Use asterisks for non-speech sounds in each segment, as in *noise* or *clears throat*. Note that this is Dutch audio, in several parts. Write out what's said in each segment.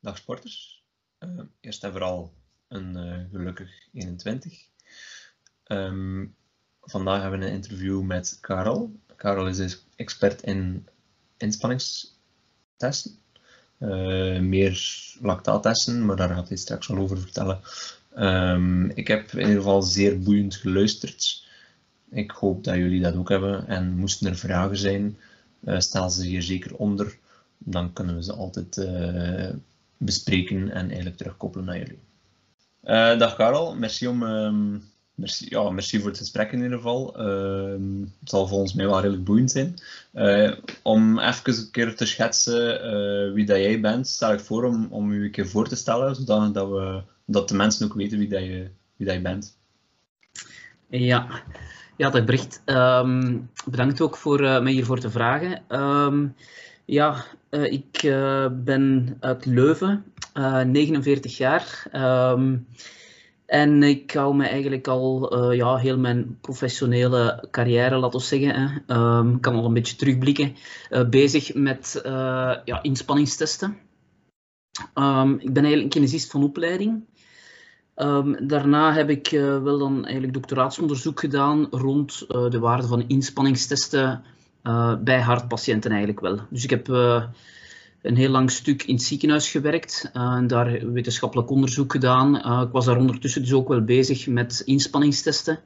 Dag sporters. Uh, eerst en vooral een uh, gelukkig 21. Um, vandaag hebben we een interview met Karel. Karel is expert in inspanningstesten. Uh, meer lactaattesten, maar daar gaat hij straks wel over vertellen. Ik heb in ieder geval zeer boeiend geluisterd. Ik hoop dat jullie dat ook hebben. En moesten er vragen zijn, uh, stel ze hier zeker onder. Dan kunnen we ze altijd uh, bespreken en eigenlijk terugkoppelen naar jullie. Uh, dag Karel, merci, om, um, merci, ja, merci voor het gesprek in ieder geval. Uh, het zal volgens mij wel redelijk boeiend zijn. Uh, om even een keer te schetsen wie dat jij bent, stel ik voor om, om u een keer voor te stellen, zodat dat, we, dat de mensen ook weten wie, dat je, wie dat je bent. Ja, ja dat bericht. Um, bedankt ook voor mij hiervoor te vragen. Ja, uh, ik uh, ben uit Leuven, uh, 49 jaar. Um, en ik hou me eigenlijk al ja, heel mijn professionele carrière, laten we zeggen, Ik um, kan al een beetje terugblikken, bezig met ja, inspanningstesten. Um, ik ben eigenlijk kinesist van opleiding. Daarna heb ik wel dan eigenlijk doctoraatsonderzoek gedaan rond de waarde van inspanningstesten uh, bij hartpatiënten eigenlijk wel. Dus ik heb uh, een heel lang stuk in het ziekenhuis gewerkt uh, en daar wetenschappelijk onderzoek gedaan. ik was daar ondertussen dus ook wel bezig met inspanningstesten.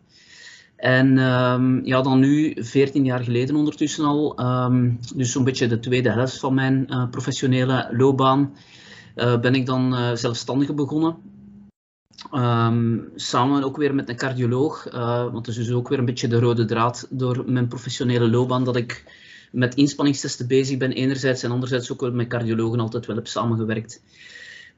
En um, ja, dan nu, 14 jaar geleden ondertussen al, um, dus zo'n beetje de tweede helft van mijn professionele loopbaan, ben ik dan zelfstandig begonnen. Um, samen ook weer met een cardioloog, uh, want het is dus ook weer een beetje de rode draad door mijn professionele loopbaan dat ik met inspanningstesten bezig ben enerzijds en anderzijds ook wel met cardiologen altijd wel heb samengewerkt.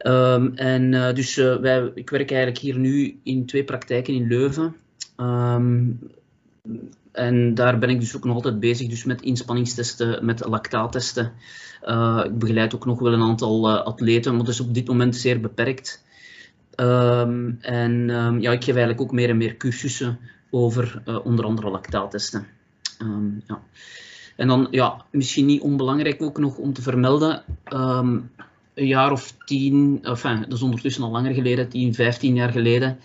Um, en uh, dus uh, wij, ik werk eigenlijk hier nu in twee praktijken in Leuven. Um, en daar ben ik dus ook nog altijd bezig dus met inspanningstesten, met lactaattesten. ik begeleid ook nog wel een aantal atleten, maar dat is op dit moment zeer beperkt. Um, en um, ja, ik geef eigenlijk ook meer en meer cursussen over uh, onder andere lactaattesten. Um, ja. En dan, ja, misschien niet onbelangrijk ook nog om te vermelden, een jaar of tien, enfin, dat is ondertussen al langer geleden, 10, 15 jaar geleden,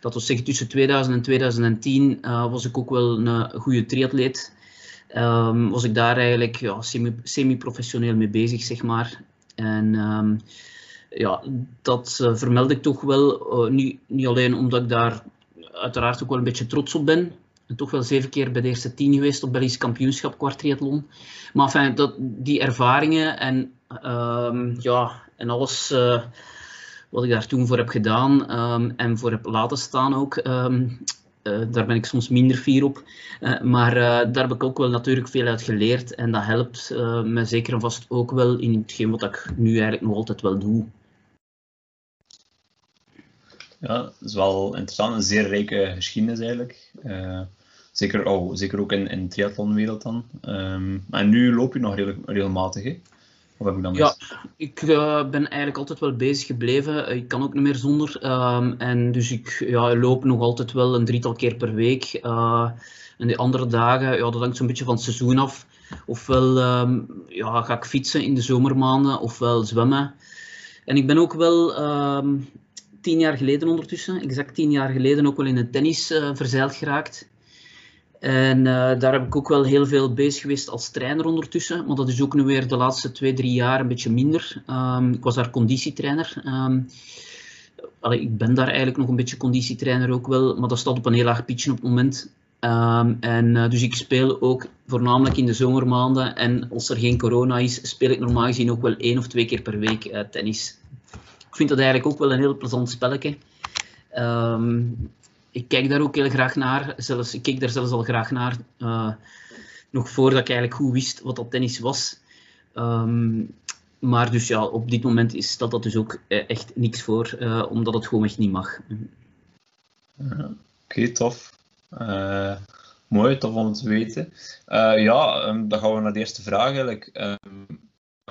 dat was zeggen tussen 2000 en 2010, uh, was ik ook wel een goede triatleet. was ik daar eigenlijk ja, semi-professioneel mee bezig, zeg maar. En ja, dat uh, vermeld ik toch wel. Uh, niet, niet alleen omdat ik daar uiteraard ook wel een beetje trots op ben. En toch wel zeven keer bij de eerste tien geweest op Belgisch kampioenschap kwartriathlon. Maar enfin, dat, die ervaringen en, uh, ja, en alles uh, wat ik daar toen voor heb gedaan um, en voor heb laten staan ook, uh, daar ben ik soms minder fier op. Maar daar heb ik ook wel natuurlijk veel uit geleerd. En dat helpt me zeker en vast ook wel in hetgeen wat ik nu eigenlijk nog altijd wel doe. Ja, dat is wel interessant. Een zeer rijke geschiedenis eigenlijk. Uh, zeker, oh, zeker ook in, in de triathlonwereld dan. Um, en nu loop je nog redelijk, regelmatig, hè? Of heb ik dan Ja, ik uh, ben eigenlijk altijd wel bezig gebleven. Ik kan ook niet meer zonder. Um, en dus ik ja, loop nog altijd wel een drietal keer per week. Uh, en de andere dagen, ja, dat hangt zo'n beetje van het seizoen af. Ofwel um, ja, ga ik fietsen in de zomermaanden, ofwel zwemmen. En ik ben ook wel um, tien jaar geleden ondertussen, exact tien jaar geleden, ook wel in het tennis uh, verzeild geraakt. En uh, daar heb ik ook wel heel veel bezig geweest als trainer ondertussen. Maar dat is ook nu weer de laatste twee, drie jaar een beetje minder. Um, ik was daar conditietrainer. Allee, ik ben daar eigenlijk nog een beetje conditietrainer ook wel. Maar dat staat op een heel laag pitje op het moment. Um, en uh, dus ik speel ook voornamelijk in de zomermaanden. En als er geen corona is, speel ik normaal gezien ook wel één of twee keer per week tennis vind dat eigenlijk ook wel een heel plezant spelletje. Um, ik kijk daar ook heel graag naar. Zelfs, ik keek daar zelfs al graag naar. Uh, nog voordat ik eigenlijk goed wist wat dat tennis was. Um, maar dus ja, op dit moment is dat, dat dus ook eh, echt niks voor, uh, omdat het gewoon echt niet mag. Oké, tof. Mooi, tof om te weten. ja, um, dan gaan we naar de eerste vraag eigenlijk. Um,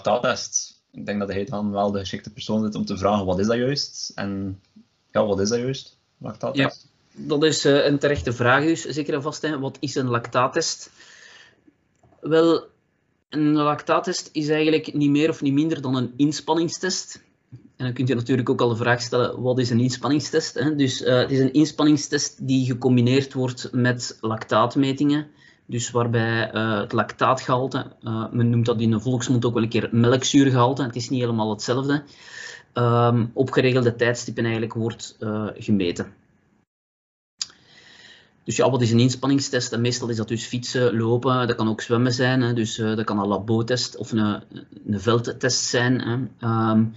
taaltest ik denk dat hij dan wel de geschikte persoon is om te vragen wat is dat juist? En ja, wat is dat juist? Lactaattest? Ja, dat is uh, een terechte vraag dus, zeker en vast. Wat is een lactaattest? Wel, een lactaattest is eigenlijk niet meer of niet minder dan een inspanningstest. En dan kun je natuurlijk ook al de vraag stellen, wat is een inspanningstest? Hè? Dus uh, het is een inspanningstest die gecombineerd wordt met lactaatmetingen. Dus waarbij uh, het lactaatgehalte, uh, men noemt dat in de volksmond ook wel een keer melkzuurgehalte, het is niet helemaal hetzelfde, um, op geregelde tijdstippen eigenlijk wordt gemeten. Dus ja, wat is een inspanningstest? En meestal is dat dus fietsen, lopen, dat kan ook zwemmen zijn. Hè. Dus dat kan een labotest of een, een veldtest zijn. Hè. Um,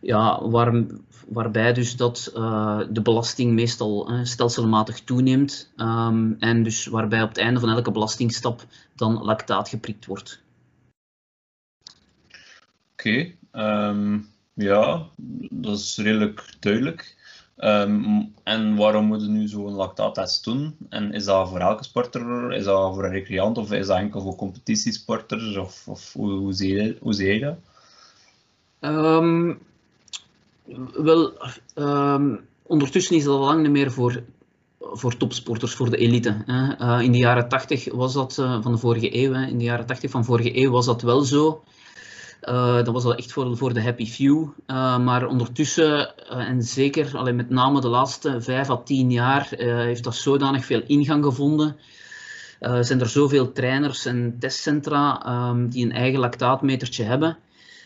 ja, waar, waarbij dus dat uh, de belasting meestal uh, stelselmatig toeneemt. Um, en dus waarbij op het einde van elke belastingstap dan lactaat geprikt wordt. Oké, okay, um, ja, dat is redelijk duidelijk. Um, en waarom moeten we nu zo'n lactaattest doen? En is dat voor elke sporter, is dat voor een recreant of is dat enkel voor competitiesporters? Of, of hoe, hoe, zie je, hoe zie je dat? Um, wel, um, ondertussen is dat al lang niet meer voor, voor topsporters, voor de elite. Hè. Uh, in de jaren 80 was dat uh, van de vorige eeuw. Hè. In de jaren 80 van vorige eeuw was dat wel zo. Uh, dat was al echt voor, voor de happy few. Maar ondertussen, en zeker alleen met name de laatste vijf à tien jaar, heeft dat zodanig veel ingang gevonden. zijn er zoveel trainers en testcentra um, die een eigen lactaatmetertje hebben,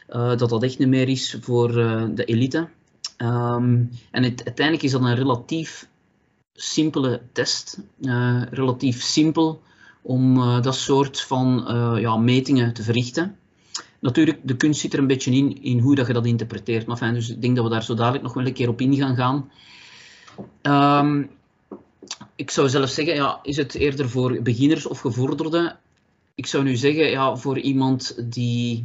dat dat echt niet meer is voor de elite. Um, en het, uiteindelijk is dat een relatief simpele test. relatief simpel om dat soort van ja, metingen te verrichten. Natuurlijk, de kunst zit er een beetje in, in hoe dat je dat interpreteert. Maar fijn, dus ik denk dat we daar zo dadelijk nog wel een keer op in gaan gaan. Um, ik zou zelf zeggen, ja, is het eerder voor beginners of gevorderden? Ik zou nu zeggen, ja, voor iemand die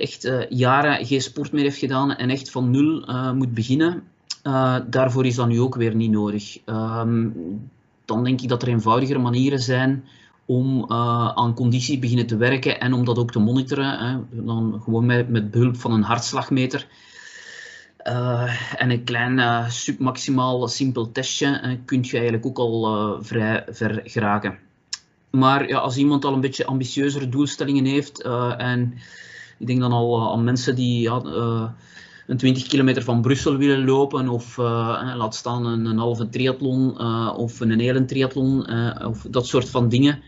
echt uh, jaren geen sport meer heeft gedaan en echt van nul uh, moet beginnen, uh, daarvoor is dat nu ook weer niet nodig. Um, dan denk ik dat er eenvoudigere manieren zijn om uh, aan conditie beginnen te werken en om dat ook te monitoren. Hè. Dan gewoon met, met behulp van een hartslagmeter. Uh, en een klein uh, submaximaal simpel testje kun je eigenlijk ook al vrij ver geraken. Maar ja, als iemand al een beetje ambitieuzere doelstellingen heeft en ik denk dan al aan mensen die ja, een 20 kilometer van Brussel willen lopen of laat staan een, een halve triathlon of een hele triathlon of dat soort van dingen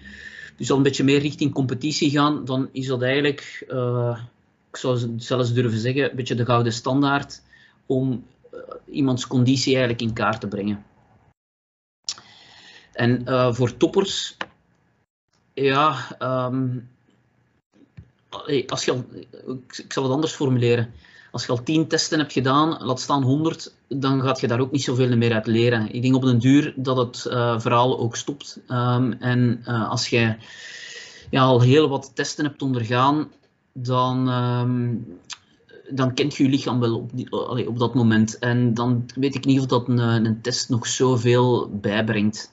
dus al een beetje meer richting competitie gaan, dan is dat eigenlijk, ik zou zelfs durven zeggen, een beetje de gouden standaard om iemands conditie eigenlijk in kaart te brengen. En voor toppers, ja, um, als je, ik zal het anders formuleren als je al 10 testen hebt gedaan, laat staan 100, dan gaat je daar ook niet zoveel meer uit leren. Ik denk op een duur dat het uh, verhaal ook stopt. Um, en uh, als je ja, al heel wat testen hebt ondergaan, dan, um, dan kent je je lichaam wel op, die, allee, op dat moment. En dan weet ik niet of dat een, een test nog zoveel bijbrengt.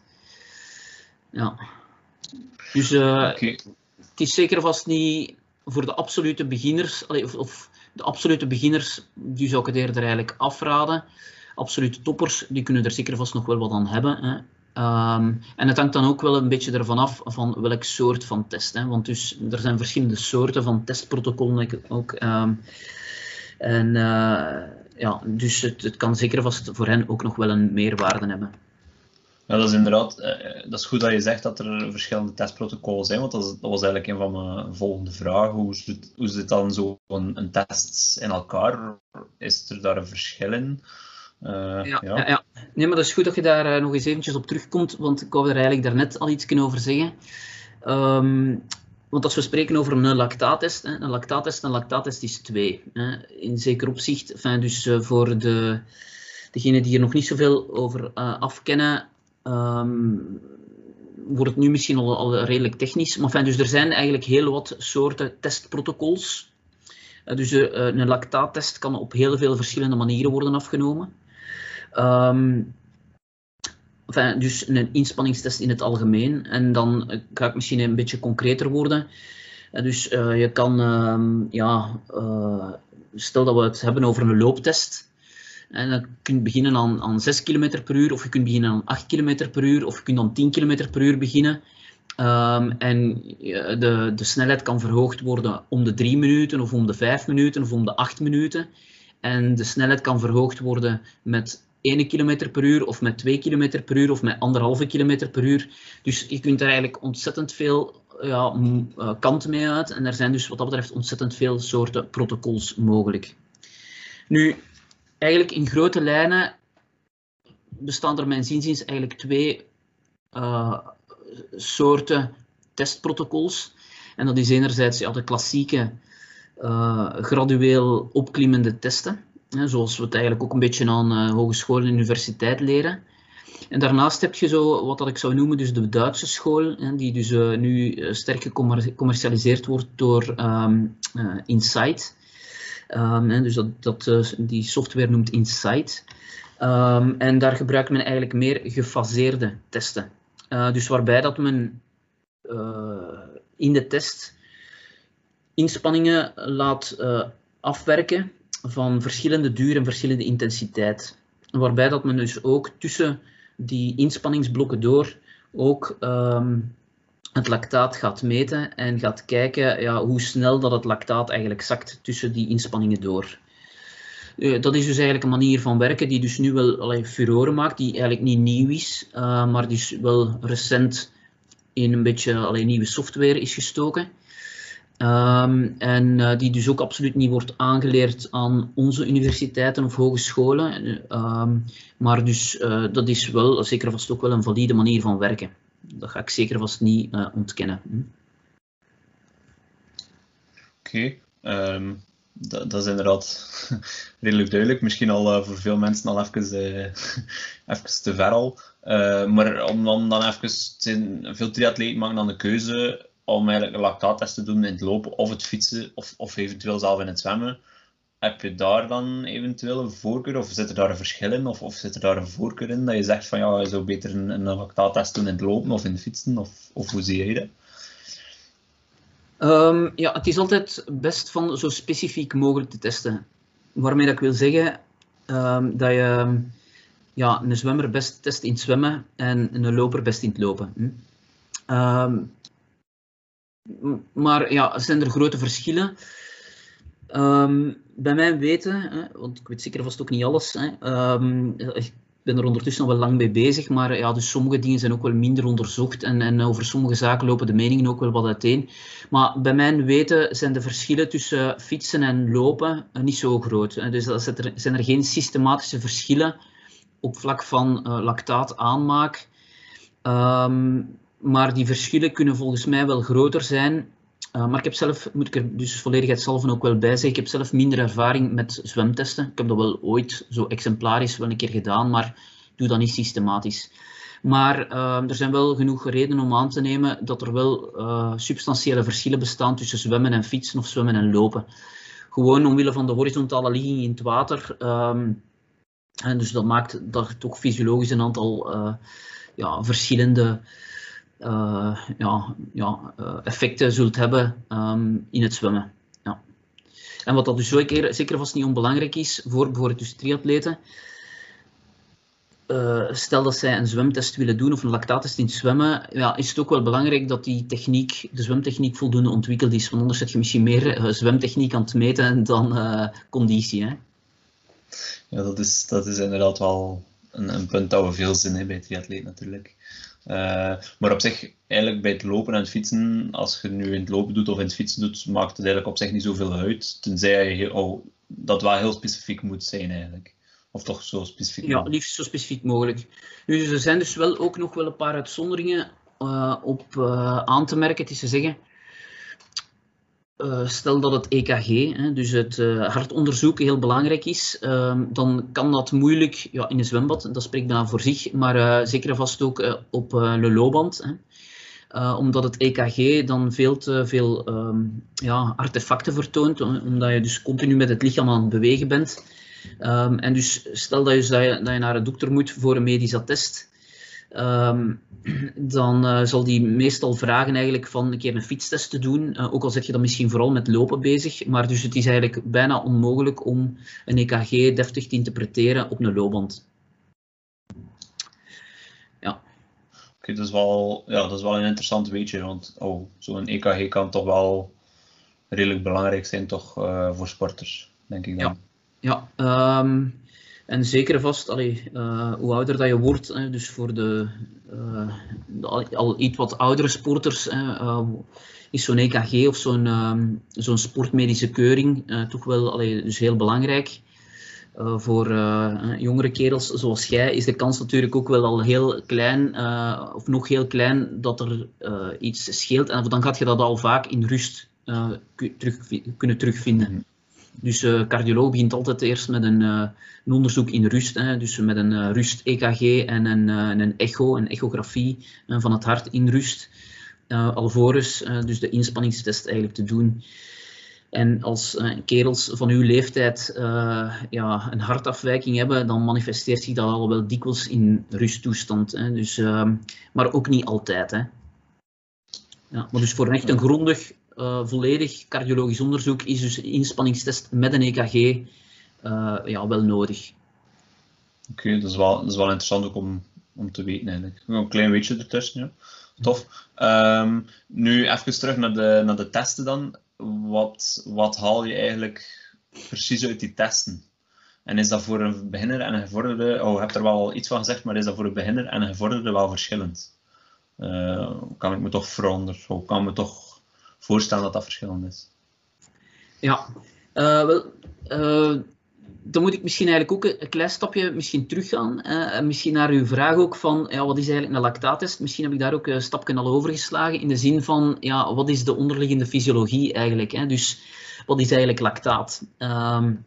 Ja. Dus uh, okay. het is zeker vast niet voor de absolute beginners, of, of de absolute beginners, die zou ik het eerder eigenlijk afraden. Absolute toppers, die kunnen er zeker vast nog wel wat aan hebben. Hè. Um, en het hangt dan ook wel een beetje ervan af van welk soort van test. Hè. Want dus, er zijn verschillende soorten van testprotocollen ook. Um, en uh, ja, dus het, het kan zeker vast voor hen ook nog wel een meerwaarde hebben. Dat is inderdaad, uh, dat is goed dat je zegt dat er verschillende testprotocollen zijn, want dat, is, dat was eigenlijk een van mijn volgende vragen. Hoe zit, hoe zit dan zo een, een test in elkaar? Is er daar een verschil in? Uh, ja, ja. Ja, ja, Nee, maar dat is goed dat je daar nog eens eventjes op terugkomt, want ik wou er eigenlijk daarnet al iets over zeggen. Um, want als we spreken over een lactaattest, een lactaattest, een lactaattest is twee. Hè, in zeker opzicht, enfin, dus voor de, degenen die er nog niet zoveel over afkennen, Um, wordt het nu misschien al, al redelijk technisch. Maar enfin, dus er zijn eigenlijk heel wat soorten testprotocols. Uh, dus uh, een lactaattest kan op heel veel verschillende manieren worden afgenomen. Um, dus een inspanningstest in het algemeen. En dan ga ik misschien een beetje concreter worden. dus je kan, um, ja, stel dat we het hebben over een looptest. En dan kun beginnen aan, aan 6 km per uur, of je kunt beginnen aan 8 km per uur, of je kunt aan 10 km per uur beginnen. Um, en de, de snelheid kan verhoogd worden om de 3 minuten, of om de 5 minuten, of om de 8 minuten. En de snelheid kan verhoogd worden met 1 km per uur of met 2 km per uur of met 1,5 km per uur. Dus je kunt er eigenlijk ontzettend veel ja, uh, kanten mee uit. En er zijn dus wat dat betreft ontzettend veel soorten protocols mogelijk. Nu, eigenlijk in grote lijnen bestaan er mijn zinziens eigenlijk twee uh, soorten testprotocols. En dat is enerzijds ja, de klassieke uh, gradueel opklimmende testen, hè, zoals we het eigenlijk ook een beetje aan uh, hogeschool en universiteit leren. En daarnaast heb je zo wat dat ik zou noemen dus de Duitse school, hè, die dus nu sterk gecommercialiseerd wordt door um, Insight. Um, dus dat, dat, die software noemt Insight. Um, en daar gebruikt men eigenlijk meer gefaseerde testen. dus waarbij dat men in de test inspanningen laat afwerken van verschillende duur en verschillende intensiteit. Waarbij dat men dus ook tussen die inspanningsblokken door ook um, het lactaat gaat meten en gaat kijken ja, hoe snel dat het lactaat eigenlijk zakt tussen die inspanningen door. Uh, dat is dus eigenlijk een manier van werken die dus nu wel allee, furoren maakt, die eigenlijk niet nieuw is, uh, maar dus wel recent in een beetje alleen nieuwe software is gestoken. Um, en uh, die dus ook absoluut niet wordt aangeleerd aan onze universiteiten of hogescholen. Um, maar dus dat is wel zeker vast ook wel een valide manier van werken. Dat ga ik zeker vast niet uh, ontkennen. Hm. Oké, um, dat, dat, is inderdaad *laughs* redelijk duidelijk. Misschien al voor veel mensen al even, *laughs* even te ver al. maar om dan, dan even, zijn, veel triatleten maken dan de keuze om eigenlijk een lactaattest te doen in het lopen of het fietsen of, of eventueel zelf in het zwemmen. Heb je daar dan eventueel een voorkeur of zit er daar een verschil in of, of zit er daar een voorkeur in dat je zegt van ja, je zou beter een, een lactaattest doen in het lopen of in het fietsen of, of hoe zie jij dat? Um, ja, het is altijd best van zo specifiek mogelijk te testen. Waarmee dat ik wil zeggen um, dat je ja, een zwemmer best test in het zwemmen en een loper best in het lopen. Hm? Um, maar ja, zijn er grote verschillen? Um, bij mijn weten, hè, want ik weet zeker vast ook niet alles, hè, um, ik ben er ondertussen al wel lang mee bezig, maar ja, dus sommige dingen zijn ook wel minder onderzocht en, en over sommige zaken lopen de meningen ook wel wat uiteen. Maar bij mijn weten zijn de verschillen tussen fietsen en lopen niet zo groot. Hè. Dus er zijn er geen systematische verschillen op vlak van uh, lactaataanmaak. Um, maar die verschillen kunnen volgens mij wel groter zijn. Uh, maar ik heb zelf, moet ik er dus volledigheidshalve ook wel bij zeggen, ik heb zelf minder ervaring met zwemtesten. Ik heb dat wel ooit zo exemplarisch wel een keer gedaan, maar doe dat niet systematisch. Maar uh, er zijn wel genoeg redenen om aan te nemen dat er wel uh, substantiële verschillen bestaan tussen zwemmen en fietsen of zwemmen en lopen. Gewoon omwille van de horizontale ligging in het water. Um, en dus dat maakt dat toch fysiologisch een aantal ja, verschillende ja, ja, uh, effecten zult hebben um, in het zwemmen. Ja. En wat dat dus zeker, zeker vast niet onbelangrijk is voor bijvoorbeeld dus triatleten. Uh, stel dat zij een zwemtest willen doen of een lactaattest in zwemmen, ja, is het ook wel belangrijk dat die techniek, de zwemtechniek voldoende ontwikkeld is. Want anders zet je misschien meer zwemtechniek aan het meten dan conditie. Hè? Ja, dat is, dat is inderdaad wel een, een punt dat we veel zin hebben bij triatleet natuurlijk. Uh, maar op zich, eigenlijk bij het lopen en het fietsen, als je nu in het lopen doet of in het fietsen doet, maakt het eigenlijk op zich niet zoveel uit. Tenzij je oh, dat wel heel specifiek moet zijn eigenlijk. Of toch zo specifiek Ja, liefst zo specifiek mogelijk. Dus er zijn dus wel ook nog wel een paar uitzonderingen uh, op uh, aan te merken. Het is te zeggen, uh, stel dat het EKG, hè, dus het uh, hartonderzoek, heel belangrijk is, uh, dan kan dat moeilijk ja, in een zwembad, dat spreekt dan voor zich, maar uh, zeker en vast ook op een loopband. Hè. omdat het EKG dan veel te veel um, ja, artefacten vertoont, omdat je dus continu met het lichaam aan het bewegen bent. Um, en dus stel dat je, dat je naar een dokter moet voor een medisch attest, Um, dan uh, zal die meestal vragen eigenlijk van een keer een fietstest te doen. Uh, ook al zit je dan misschien vooral met lopen bezig. Maar dus het is eigenlijk bijna onmogelijk om een EKG deftig te interpreteren op een loopband. Ja. Oké, okay, dat, is wel, ja, dat is wel een interessant weetje. Want oh, zo'n EKG kan toch wel redelijk belangrijk zijn toch, uh, voor sporters, denk ik dan. Ja. Ja, ehm, en zeker vast, allee, uh, hoe ouder dat je wordt, hè, dus voor de, uh, de al, iets wat oudere sporters, hè, uh, is zo'n EKG of zo'n um, zo'n sportmedische keuring toch wel allee, dus heel belangrijk. Voor jongere kerels zoals jij is de kans natuurlijk ook wel al heel klein, of nog heel klein, dat er iets scheelt. En dan gaat je dat al vaak in rust terug, kunnen terugvinden. Dus uh, cardioloog begint altijd eerst met een, uh, een onderzoek in rust, hè, dus met een uh, rust-EKG en een, een echo, een echografie van het hart in rust, alvorens dus de inspanningstest eigenlijk te doen. En als kerels van uw leeftijd ja, een hartafwijking hebben, dan manifesteert zich dat al wel dikwijls in rusttoestand. Hè, dus, maar ook niet altijd. Hè. Ja, maar dus voor een echt een grondig uh, volledig cardiologisch onderzoek is dus een inspanningstest met een EKG uh, ja, wel nodig. Oké, dat, is wel, dat is wel interessant ook om, om te weten eigenlijk. Een klein beetje ertussen, ja. Tof. Um, nu even terug naar de, naar de testen dan. Wat, wat haal je eigenlijk precies uit die testen? En is dat voor een beginner en een gevorderde, oh, je hebt er wel iets van gezegd, maar is dat voor een beginner en een gevorderde wel verschillend? Uh, kan ik me toch veranderen? Hoe kan me toch voorstellen dat dat verschillend is. Ja, uh, wel, uh, dan moet ik misschien eigenlijk ook een klein stapje misschien teruggaan. Misschien naar uw vraag ook van, ja, wat is eigenlijk een lactaattest? Misschien heb ik daar ook een stapje al over geslagen in de zin van, ja, wat is de onderliggende fysiologie eigenlijk? Hè? Dus wat is eigenlijk lactaat? Um,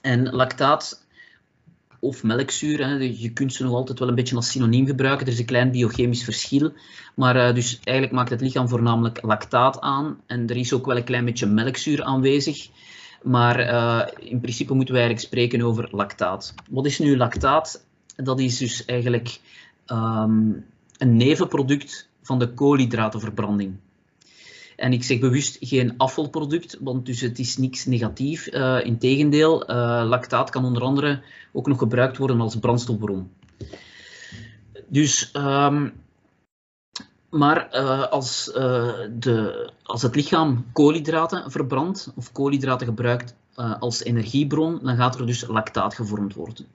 en lactaat of melkzuur. Hè. Je kunt ze nog altijd wel een beetje als synoniem gebruiken. Er is een klein biochemisch verschil. Maar uh, dus eigenlijk maakt het lichaam voornamelijk lactaat aan. En er is ook wel een klein beetje melkzuur aanwezig. Maar uh, in principe moeten we eigenlijk spreken over lactaat. Wat is nu lactaat? Dat is dus eigenlijk um, een nevenproduct van de koolhydratenverbranding. En ik zeg bewust geen afvalproduct, want dus het is niks negatief. Uh, Integendeel, uh, lactaat kan onder andere ook nog gebruikt worden als brandstofbron. Dus, um, maar uh, als, de, als het lichaam koolhydraten verbrandt of koolhydraten gebruikt als energiebron, dan gaat er dus lactaat gevormd worden.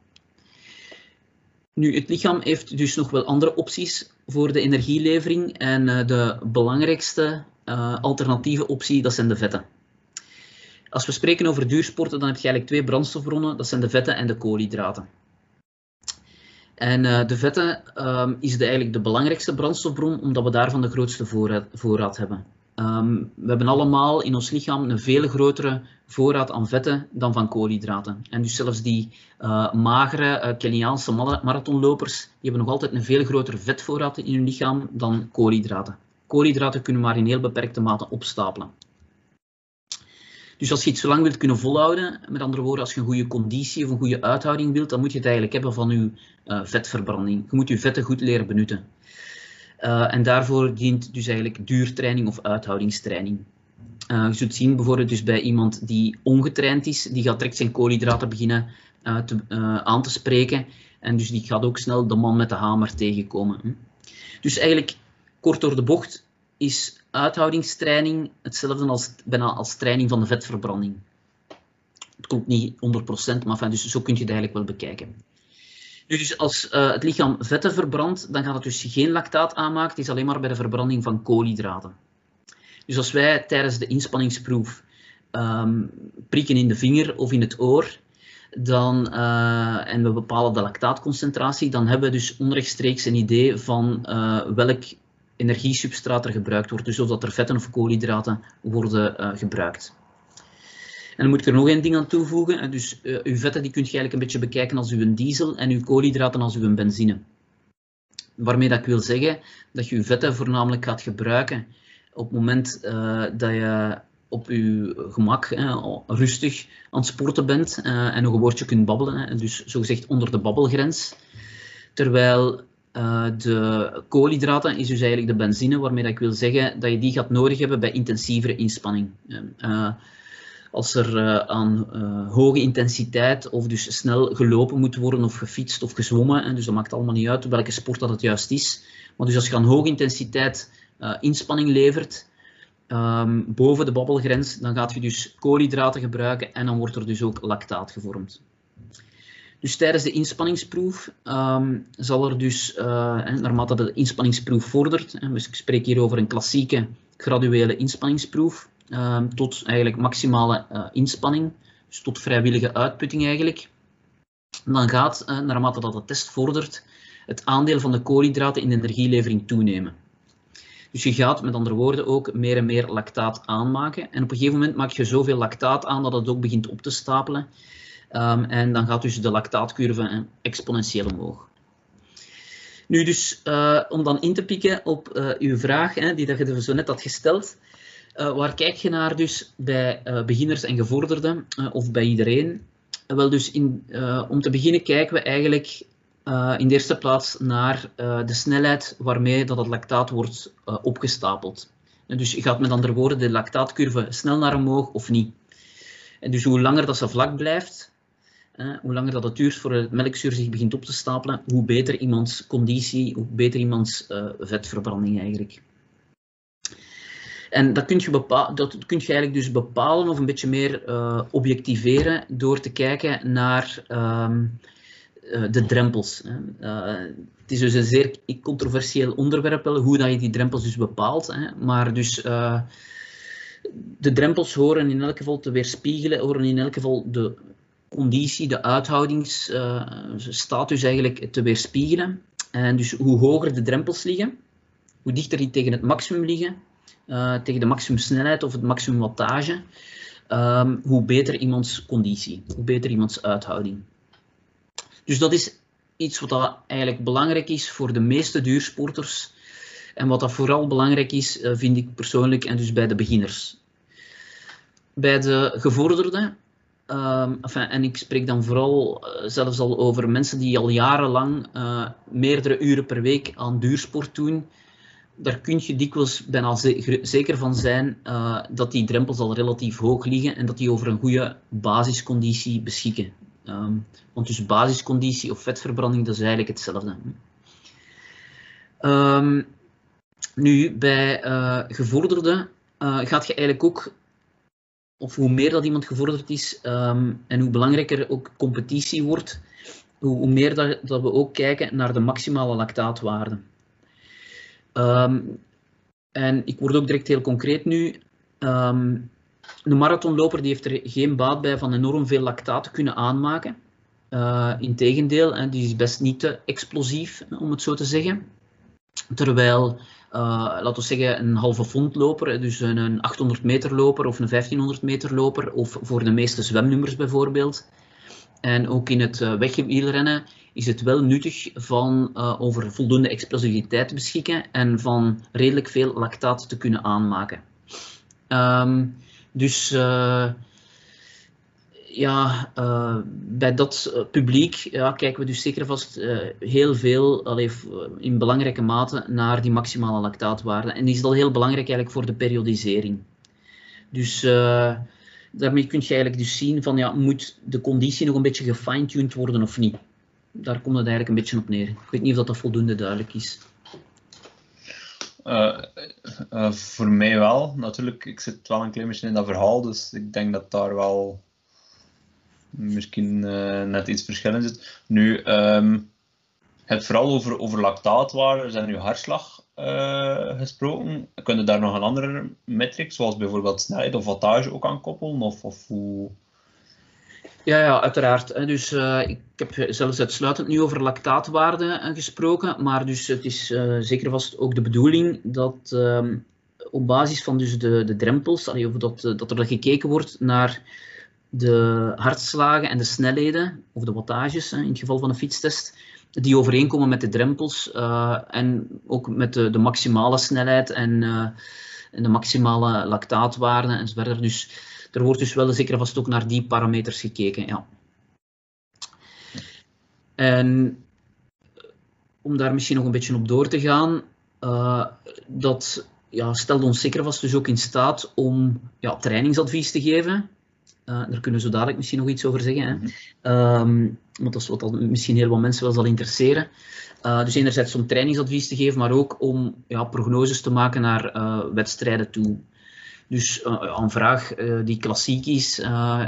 Nu, het lichaam heeft dus nog wel andere opties voor de energielevering en de belangrijkste alternatieve optie, dat zijn de vetten. Als we spreken over duursporten, dan heb je eigenlijk twee brandstofbronnen, dat zijn de vetten en de koolhydraten. En uh, de vetten um, is de, eigenlijk de belangrijkste brandstofbron, omdat we daarvan de grootste voorraad, voorraad hebben. Um, we hebben allemaal in ons lichaam een veel grotere voorraad aan vetten dan van koolhydraten. En dus zelfs die uh, magere Keniaanse marathonlopers, die hebben nog altijd een veel grotere vetvoorraad in hun lichaam dan koolhydraten. Koolhydraten kunnen maar in heel beperkte mate opstapelen. Dus als je iets zo lang wilt kunnen volhouden, met andere woorden, als je een goede conditie of een goede uithouding wilt, dan moet je het eigenlijk hebben van je uh, vetverbranding. Je moet je vetten goed leren benutten. Uh, en daarvoor dient dus eigenlijk duurtraining of uithoudingstraining. Uh, je zult zien bijvoorbeeld dus bij iemand die ongetraind is, die gaat direct zijn koolhydraten beginnen aan te spreken. En dus die gaat ook snel de man met de hamer tegenkomen. Dus eigenlijk Kort door de bocht is uithoudingstraining hetzelfde als, bijna als training van de vetverbranding. Het klopt niet 100%, maar enfin, dus zo kun je het eigenlijk wel bekijken. Dus als uh, het lichaam vetten verbrandt, dan gaat het dus geen lactaat aanmaken. Het is alleen maar bij de verbranding van koolhydraten. Dus als wij tijdens de inspanningsproef um, prikken in de vinger of in het oor, dan, uh, en we bepalen de lactaatconcentratie, dan hebben we dus onrechtstreeks een idee van uh, welk energiesubstraat er gebruikt wordt, dus of dat er vetten of koolhydraten worden uh, gebruikt. En dan moet ik er nog één ding aan toevoegen. Dus uh, uw vetten die kunt je eigenlijk een beetje bekijken als uw diesel en uw koolhydraten als uw benzine. Waarmee dat ik wil zeggen dat je uw vetten voornamelijk gaat gebruiken op het moment dat je op je gemak, rustig aan het sporten bent en nog een woordje kunt babbelen. Hè, dus zogezegd onder de babbelgrens. Terwijl uh, de koolhydraten is dus eigenlijk de benzine, waarmee ik wil zeggen dat je die gaat nodig hebben bij intensievere inspanning. Uh, als er uh, aan hoge intensiteit of dus snel gelopen moet worden of gefietst of gezwommen, en dus dat maakt allemaal niet uit welke sport dat het juist is. Maar dus als je aan hoge intensiteit inspanning levert, ehm, boven de babbelgrens, dan gaat je dus koolhydraten gebruiken en dan wordt er dus ook lactaat gevormd. Dus tijdens de inspanningsproef ehm, zal er dus, uh, naarmate de inspanningsproef vordert, dus ik spreek hier over een klassieke graduele inspanningsproef, ehm, tot eigenlijk maximale uh, inspanning, dus tot vrijwillige uitputting eigenlijk, dan gaat, uh, naarmate dat de test vordert, het aandeel van de koolhydraten in de energielevering toenemen. Dus je gaat met andere woorden ook meer en meer lactaat aanmaken. En op een gegeven moment maak je zoveel lactaat aan dat het ook begint op te stapelen. Um, en dan gaat dus de lactaatcurve exponentieel omhoog. Nu dus, uh, om dan in te pikken op uh, uw vraag, hè, die dat je zo net had gesteld. Uh, waar kijk je naar dus bij beginners en gevorderden, of bij iedereen? wel dus in, om te beginnen kijken we eigenlijk in de eerste plaats naar de snelheid waarmee dat het lactaat wordt opgestapeld. En dus gaat met andere woorden de lactaatcurve snel naar omhoog of niet. En dus hoe langer dat ze vlak blijft, hoe langer dat het duurt voor het melkzuur zich begint op te stapelen, hoe beter iemands conditie, hoe beter iemands uh, vetverbranding eigenlijk. En dat kun, je dat je eigenlijk dus bepalen of een beetje meer uh, objectiveren door te kijken naar uh, de drempels. het is dus een zeer controversieel onderwerp, hoe dat je die drempels dus bepaalt. Hè. Maar dus de drempels horen in elk geval te weerspiegelen, horen in elk geval de conditie, de uithoudingsstatus eigenlijk te weerspiegelen. En dus hoe hoger de drempels liggen, hoe dichter die tegen het maximum liggen, uh, tegen de maximumsnelheid of het maximum wattage, um, hoe beter iemands conditie, hoe beter iemands uithouding. Dus dat is iets wat eigenlijk belangrijk is voor de meeste duursporters. En wat dat vooral belangrijk is, uh, vind ik persoonlijk, en dus bij de beginners. Bij de gevorderden Enfin, en ik spreek dan vooral uh, zelfs al over mensen die al jarenlang uh, meerdere uren per week aan duursport doen. Daar kun je dikwijls bijna zeker van zijn uh, dat die drempels al relatief hoog liggen en dat die over een goede basisconditie beschikken. Um, want dus basisconditie of vetverbranding, dat is eigenlijk hetzelfde. Um, nu, bij gevorderden gaat je eigenlijk ook of hoe meer dat iemand gevorderd is um, en hoe belangrijker ook competitie wordt, hoe, hoe meer dat, dat, we ook kijken naar de maximale lactaatwaarde. Um, en ik word ook direct heel concreet nu. Um, een marathonloper die heeft er geen baat bij van enorm veel lactaat te kunnen aanmaken. Uh, Integendeel, die is best niet te explosief, om het zo te zeggen. Terwijl laten we zeggen, een halve fondloper, dus een 800 meter loper of een 1500 meter loper, of voor de meeste zwemnummers bijvoorbeeld. En ook in het uh, wegwielrennen is het wel nuttig van uh, over voldoende explosiviteit te beschikken en van redelijk veel lactaat te kunnen aanmaken. Um, dus ja, uh, bij dat uh, publiek ja, kijken we dus zeker vast uh, heel veel, allee, in belangrijke mate, naar die maximale lactaatwaarde. En die is al heel belangrijk eigenlijk voor de periodisering. Dus daarmee kun je eigenlijk dus zien van, ja, moet de conditie nog een beetje gefine-tuned worden of niet? Daar komt het eigenlijk een beetje op neer. Ik weet niet of dat, dat voldoende duidelijk is. voor mij wel, natuurlijk. Ik zit wel een klein beetje in dat verhaal, dus ik denk dat daar wel misschien uh, net iets verschillend zit. Nu, um, het vooral over, over lactaatwaarden en uw hartslag uh, gesproken. Kun je daar nog een andere metric, zoals bijvoorbeeld snelheid of wattage ook aan koppelen? Of, of hoe... Ja, ja, uiteraard. Dus uh, ik heb zelfs uitsluitend nu over lactaatwaarden gesproken, maar dus het is zeker vast ook de bedoeling dat um, op basis van dus de, de drempels, allee, of dat, dat er gekeken wordt naar de hartslagen en de snelheden, of de wattages in het geval van een fietstest, die overeenkomen met de drempels uh, en ook met de, de maximale snelheid en, uh, en, de maximale lactaatwaarden enzovoort. Dus er wordt dus wel zeker vast ook naar die parameters gekeken. Ja. En om daar misschien nog een beetje op door te gaan, uh, dat ja, stelt ons zeker vast dus ook in staat om ja, trainingsadvies te geven uh, daar kunnen we zo dadelijk misschien nog iets over zeggen. Hè. Um, want dat is wat misschien heel wat mensen wel zal interesseren. Uh, dus enerzijds om trainingsadvies te geven, maar ook om ja, prognoses te maken naar uh, wedstrijden toe. Dus een vraag die klassiek is,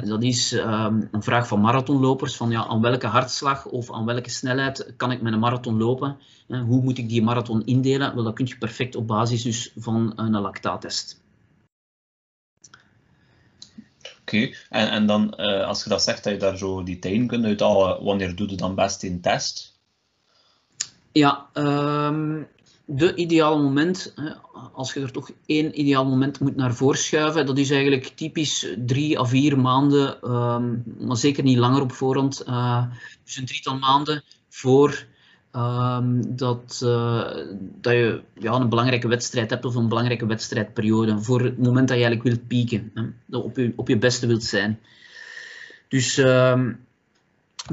dat is um, een vraag van marathonlopers. Van ja, aan welke hartslag of aan welke snelheid kan ik met een marathon lopen? hoe moet ik die marathon indelen? Wel, dat kun je perfect op basis dus van een lactaattest. Oké, en, en dan als je dat zegt dat je daar zo die tijden kunt uithalen, wanneer doe je dan best in test? Ja, um, de ideale moment, als je er toch één ideaal moment moet naar voren schuiven, dat is eigenlijk typisch drie à vier maanden, um, maar zeker niet langer op voorhand. Uh, dus een drietal maanden voor um, dat, uh, dat je ja, een belangrijke wedstrijd hebt of een belangrijke wedstrijdperiode. Voor het moment dat je eigenlijk wilt pieken, hè, op je, op je beste wilt zijn. Dus um,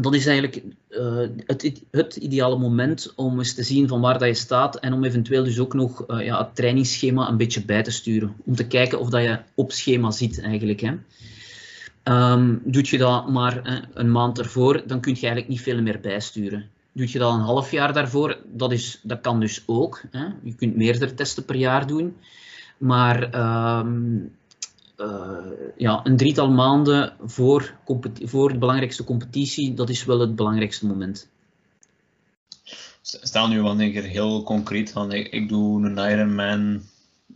dat is eigenlijk uh, het, het, ideale moment om eens te zien van waar dat je staat en om eventueel dus ook nog uh, ja, het trainingsschema een beetje bij te sturen. Om te kijken of dat je op schema zit eigenlijk. Hè. Um, doet je dat maar een maand ervoor, dan kun je eigenlijk niet veel meer bijsturen. Doet je dat een half jaar daarvoor, dat, is, dat kan dus ook. Hè. Je kunt meerdere testen per jaar doen. Maar um, uh, ja, een drietal maanden voor, voor de belangrijkste competitie, dat is wel het belangrijkste moment. Stel nu keer heel concreet van ik, doe een Ironman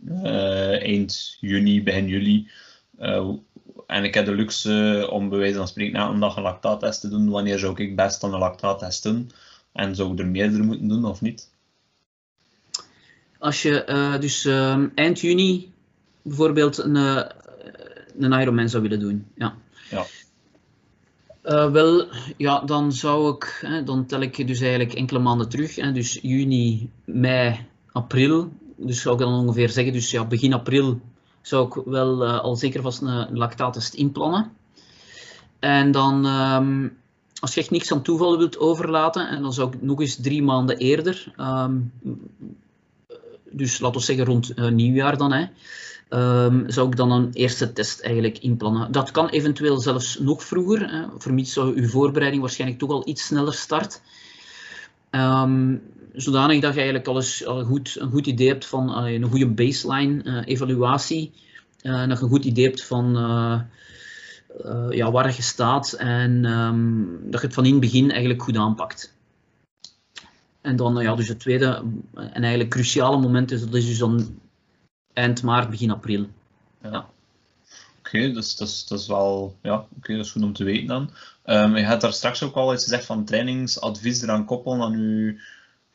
uh, eind juni, begin juli. Uh, en ik heb de luxe om bij wijze van spreken na een dag een lactaattest te doen. Wanneer zou ik best dan een lactaattest doen? En zou ik er meerdere moeten doen of niet? Als je dus eind juni bijvoorbeeld een, een Ironman zou willen doen. Ja. ja. Uh, wel, ja, dan zou ik, hè, dan tel ik dus eigenlijk enkele maanden terug. Hè, dus juni, mei, april. Dus zou ik dan ongeveer zeggen, dus ja, begin april zou ik wel uh, al zeker vast een lactaattest inplannen. En dan, um, als je echt niks aan toeval wilt overlaten, en dan zou ik nog eens drie maanden eerder, um, dus laten we zeggen rond uh, nieuwjaar dan, hè, um, zou ik dan een eerste test eigenlijk inplannen. Dat kan eventueel zelfs nog vroeger, hè, vermits zou uw voorbereiding waarschijnlijk toch al iets sneller start. Um, zodanig dat je eigenlijk al eens al goed, een goed idee hebt van uh, een goede baseline uh, evaluatie. Dat je een goed idee hebt van ja, waar je staat en um, dat je het van in het begin eigenlijk goed aanpakt. En dan ja, dus het tweede en eigenlijk cruciale moment is, dat is dus dan eind maart, begin april. Ja. ja. Oké, okay, dus dat is, dat is wel ja, okay, dat is goed om te weten dan. Um, je had daar straks ook al iets gezegd van trainingsadvies eraan koppelen aan je,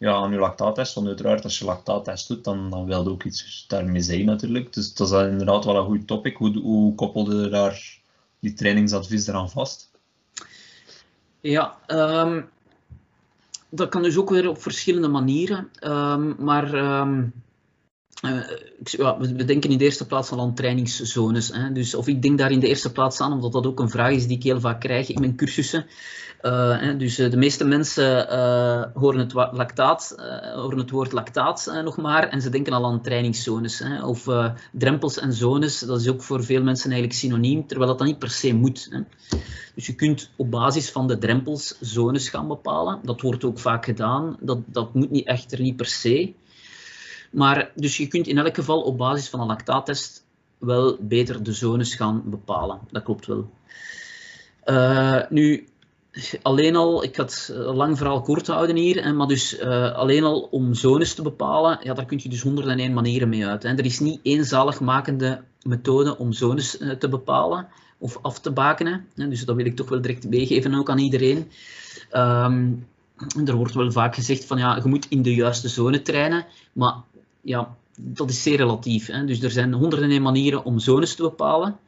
ja, aan je lactaattest. Want uiteraard, als je lactaattest doet, dan, dan wil je ook iets daarmee zijn natuurlijk. Dus dat is inderdaad wel een goed topic. Hoe, hoe koppelde daar die trainingsadvies eraan vast? Ja, um, dat kan dus ook weer op verschillende manieren. Um, maar ja, we denken in de eerste plaats al aan trainingszones. Hè. Dus, of ik denk daar in de eerste plaats aan, omdat dat ook een vraag is die ik heel vaak krijg in mijn cursussen. Hè, dus uh, de meeste mensen horen, het lactaat, horen het woord lactaat nog maar en ze denken al aan trainingszones. Hè. Of drempels en zones, dat is ook voor veel mensen eigenlijk synoniem, terwijl dat dan niet per se moet. Hè. Dus je kunt op basis van de drempels zones gaan bepalen. Dat wordt ook vaak gedaan. Dat, dat moet niet, echter niet per se. Maar dus je kunt in elk geval op basis van een lactaattest wel beter de zones gaan bepalen. Dat klopt wel. Uh, nu, alleen al, ik had lang verhaal kort houden hier, maar dus uh, alleen al om zones te bepalen, ja, daar kun je dus 101 manieren mee uit. Hè. Er is niet één zaligmakende methode om zones uh, te bepalen of af te bakenen. Hè. Dus dat wil ik toch wel direct meegeven ook aan iedereen. Um, er wordt wel vaak gezegd van ja, je moet in de juiste zone trainen, maar ja, dat is zeer relatief. Hè. Dus er zijn 101 manieren om zones te bepalen.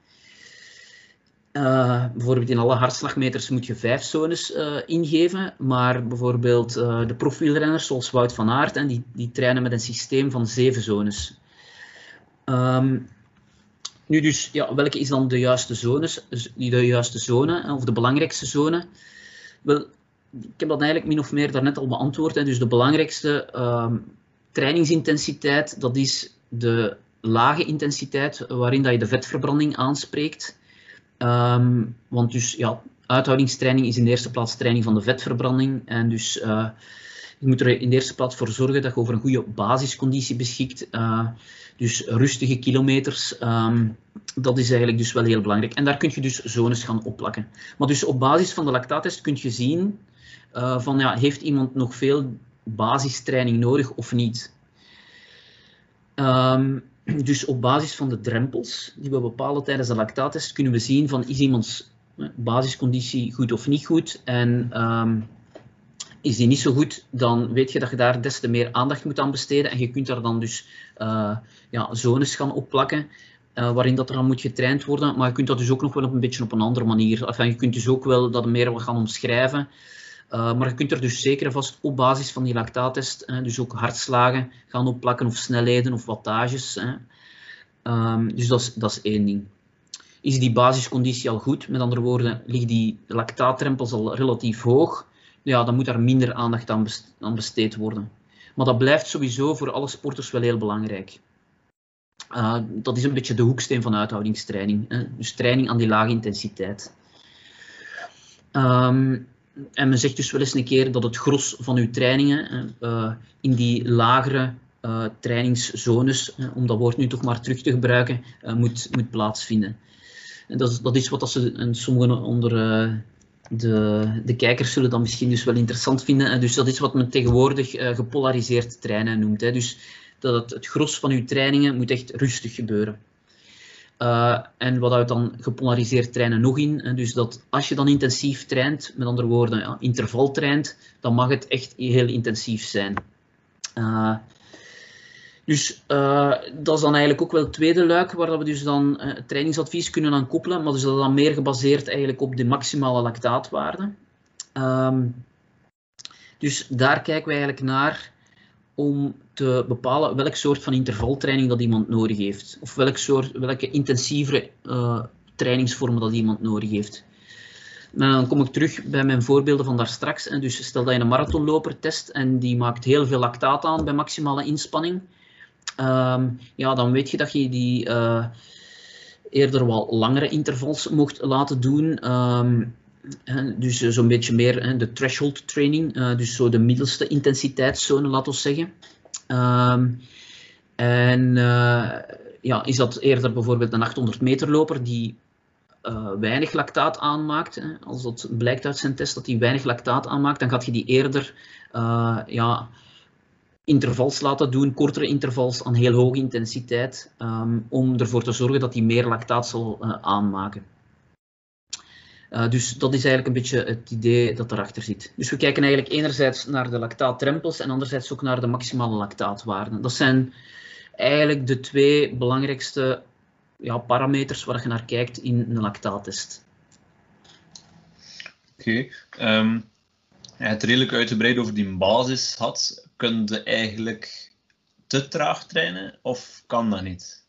Uh, bijvoorbeeld in alle hartslagmeters moet je vijf zones uh, ingeven, maar bijvoorbeeld uh, de profielrenners zoals Wout van Aert, en die, die trainen met een systeem van zeven zones. Um, nu dus, ja, welke is dan de juiste zones, de juiste zone, of de belangrijkste zone? Wel, ik heb dat eigenlijk min of meer daarnet al beantwoord. Hè. Dus de belangrijkste um, trainingsintensiteit, dat is de lage intensiteit waarin dat je de vetverbranding aanspreekt. Um, want dus ja, uithoudingstraining is in de eerste plaats training van de vetverbranding. En dus uh, je moet er in de eerste plaats voor zorgen dat je over een goede basisconditie beschikt. Uh, dus rustige kilometers, um, dat is eigenlijk dus wel heel belangrijk. En daar kun je dus zones gaan opplakken. Maar dus op basis van de lactaattest kun je zien uh, van ja, heeft iemand nog veel basistraining nodig of niet. Um, dus op basis van de drempels die we bepalen tijdens de lactaattest kunnen we zien van is iemands basisconditie goed of niet goed. En um, is die niet zo goed, dan weet je dat je daar des te meer aandacht moet aan besteden. En je kunt daar dan dus uh, ja, zones gaan opplakken. Uh, waarin dat er aan moet getraind worden. Maar je kunt dat dus ook nog wel op een beetje op een andere manier. Je kunt dus ook wel dat meer gaan omschrijven. Uh, maar je kunt er dus zeker en vast op basis van die lactaattest, dus ook hartslagen gaan opplakken of snelheden of wattages. Um, dus dat is, dat is één ding. Is die basisconditie al goed? Met andere woorden, liggen die lactaatrempels al relatief hoog? Ja, dan moet daar minder aandacht aan, aan besteed worden. Maar dat blijft sowieso voor alle sporters wel heel belangrijk. Uh, dat is een beetje de hoeksteen van uithoudingstraining. Hè? Dus training aan die lage intensiteit. Um, en men zegt dus wel eens een keer dat het gros van uw trainingen uh, in die lagere uh, trainingszones, om dat woord nu toch maar terug te gebruiken, moet, moet plaatsvinden. En dat, is, dat is wat dat ze en sommigen onder de, de kijkers zullen dat misschien dus wel interessant vinden. En dus dat is wat men tegenwoordig gepolariseerd trainen noemt. Hè. Dus dat het, het gros van uw trainingen moet echt rustig gebeuren. Uh, en wat houdt dan gepolariseerd trainen nog in? Dus dat als je dan intensief traint, met andere woorden ja, interval traint, dan mag het echt heel intensief zijn. Uh, dus uh, dat is dan eigenlijk ook wel het tweede luik, waar we dus dan het trainingsadvies kunnen aan koppelen, maar dus dat is dan meer gebaseerd eigenlijk op de maximale lactaatwaarde. Um, dus daar kijken we eigenlijk naar om te bepalen welk soort van intervaltraining dat iemand nodig heeft. Of soort, welke intensievere uh, trainingsvormen dat iemand nodig heeft. En dan kom ik terug bij mijn voorbeelden van daar straks. En dus stel dat je een marathonloper test en die maakt heel veel lactaat aan bij maximale inspanning um, ja, dan weet je dat je die uh, eerder wat langere intervals mocht laten doen. Um, dus zo'n beetje meer de threshold training, uh, dus zo de middelste intensiteitszone, laten we zeggen. Um, en uh, ja, is dat eerder bijvoorbeeld een 800 meter loper die weinig lactaat aanmaakt, hè, als dat blijkt uit zijn test dat hij weinig lactaat aanmaakt, dan gaat je die eerder ja, intervals laten doen, kortere intervals aan heel hoge intensiteit, um, om ervoor te zorgen dat hij meer lactaat zal aanmaken. Uh, dus dat is eigenlijk een beetje het idee dat erachter zit. Dus we kijken eigenlijk enerzijds naar de lactaatrempels en anderzijds ook naar de maximale lactaatwaarden. Dat zijn eigenlijk de twee belangrijkste ja, parameters waar je naar kijkt in een lactaattest. Oké, je hebt redelijk uitgebreid over die basis had kun je eigenlijk te traag trainen of kan dat niet?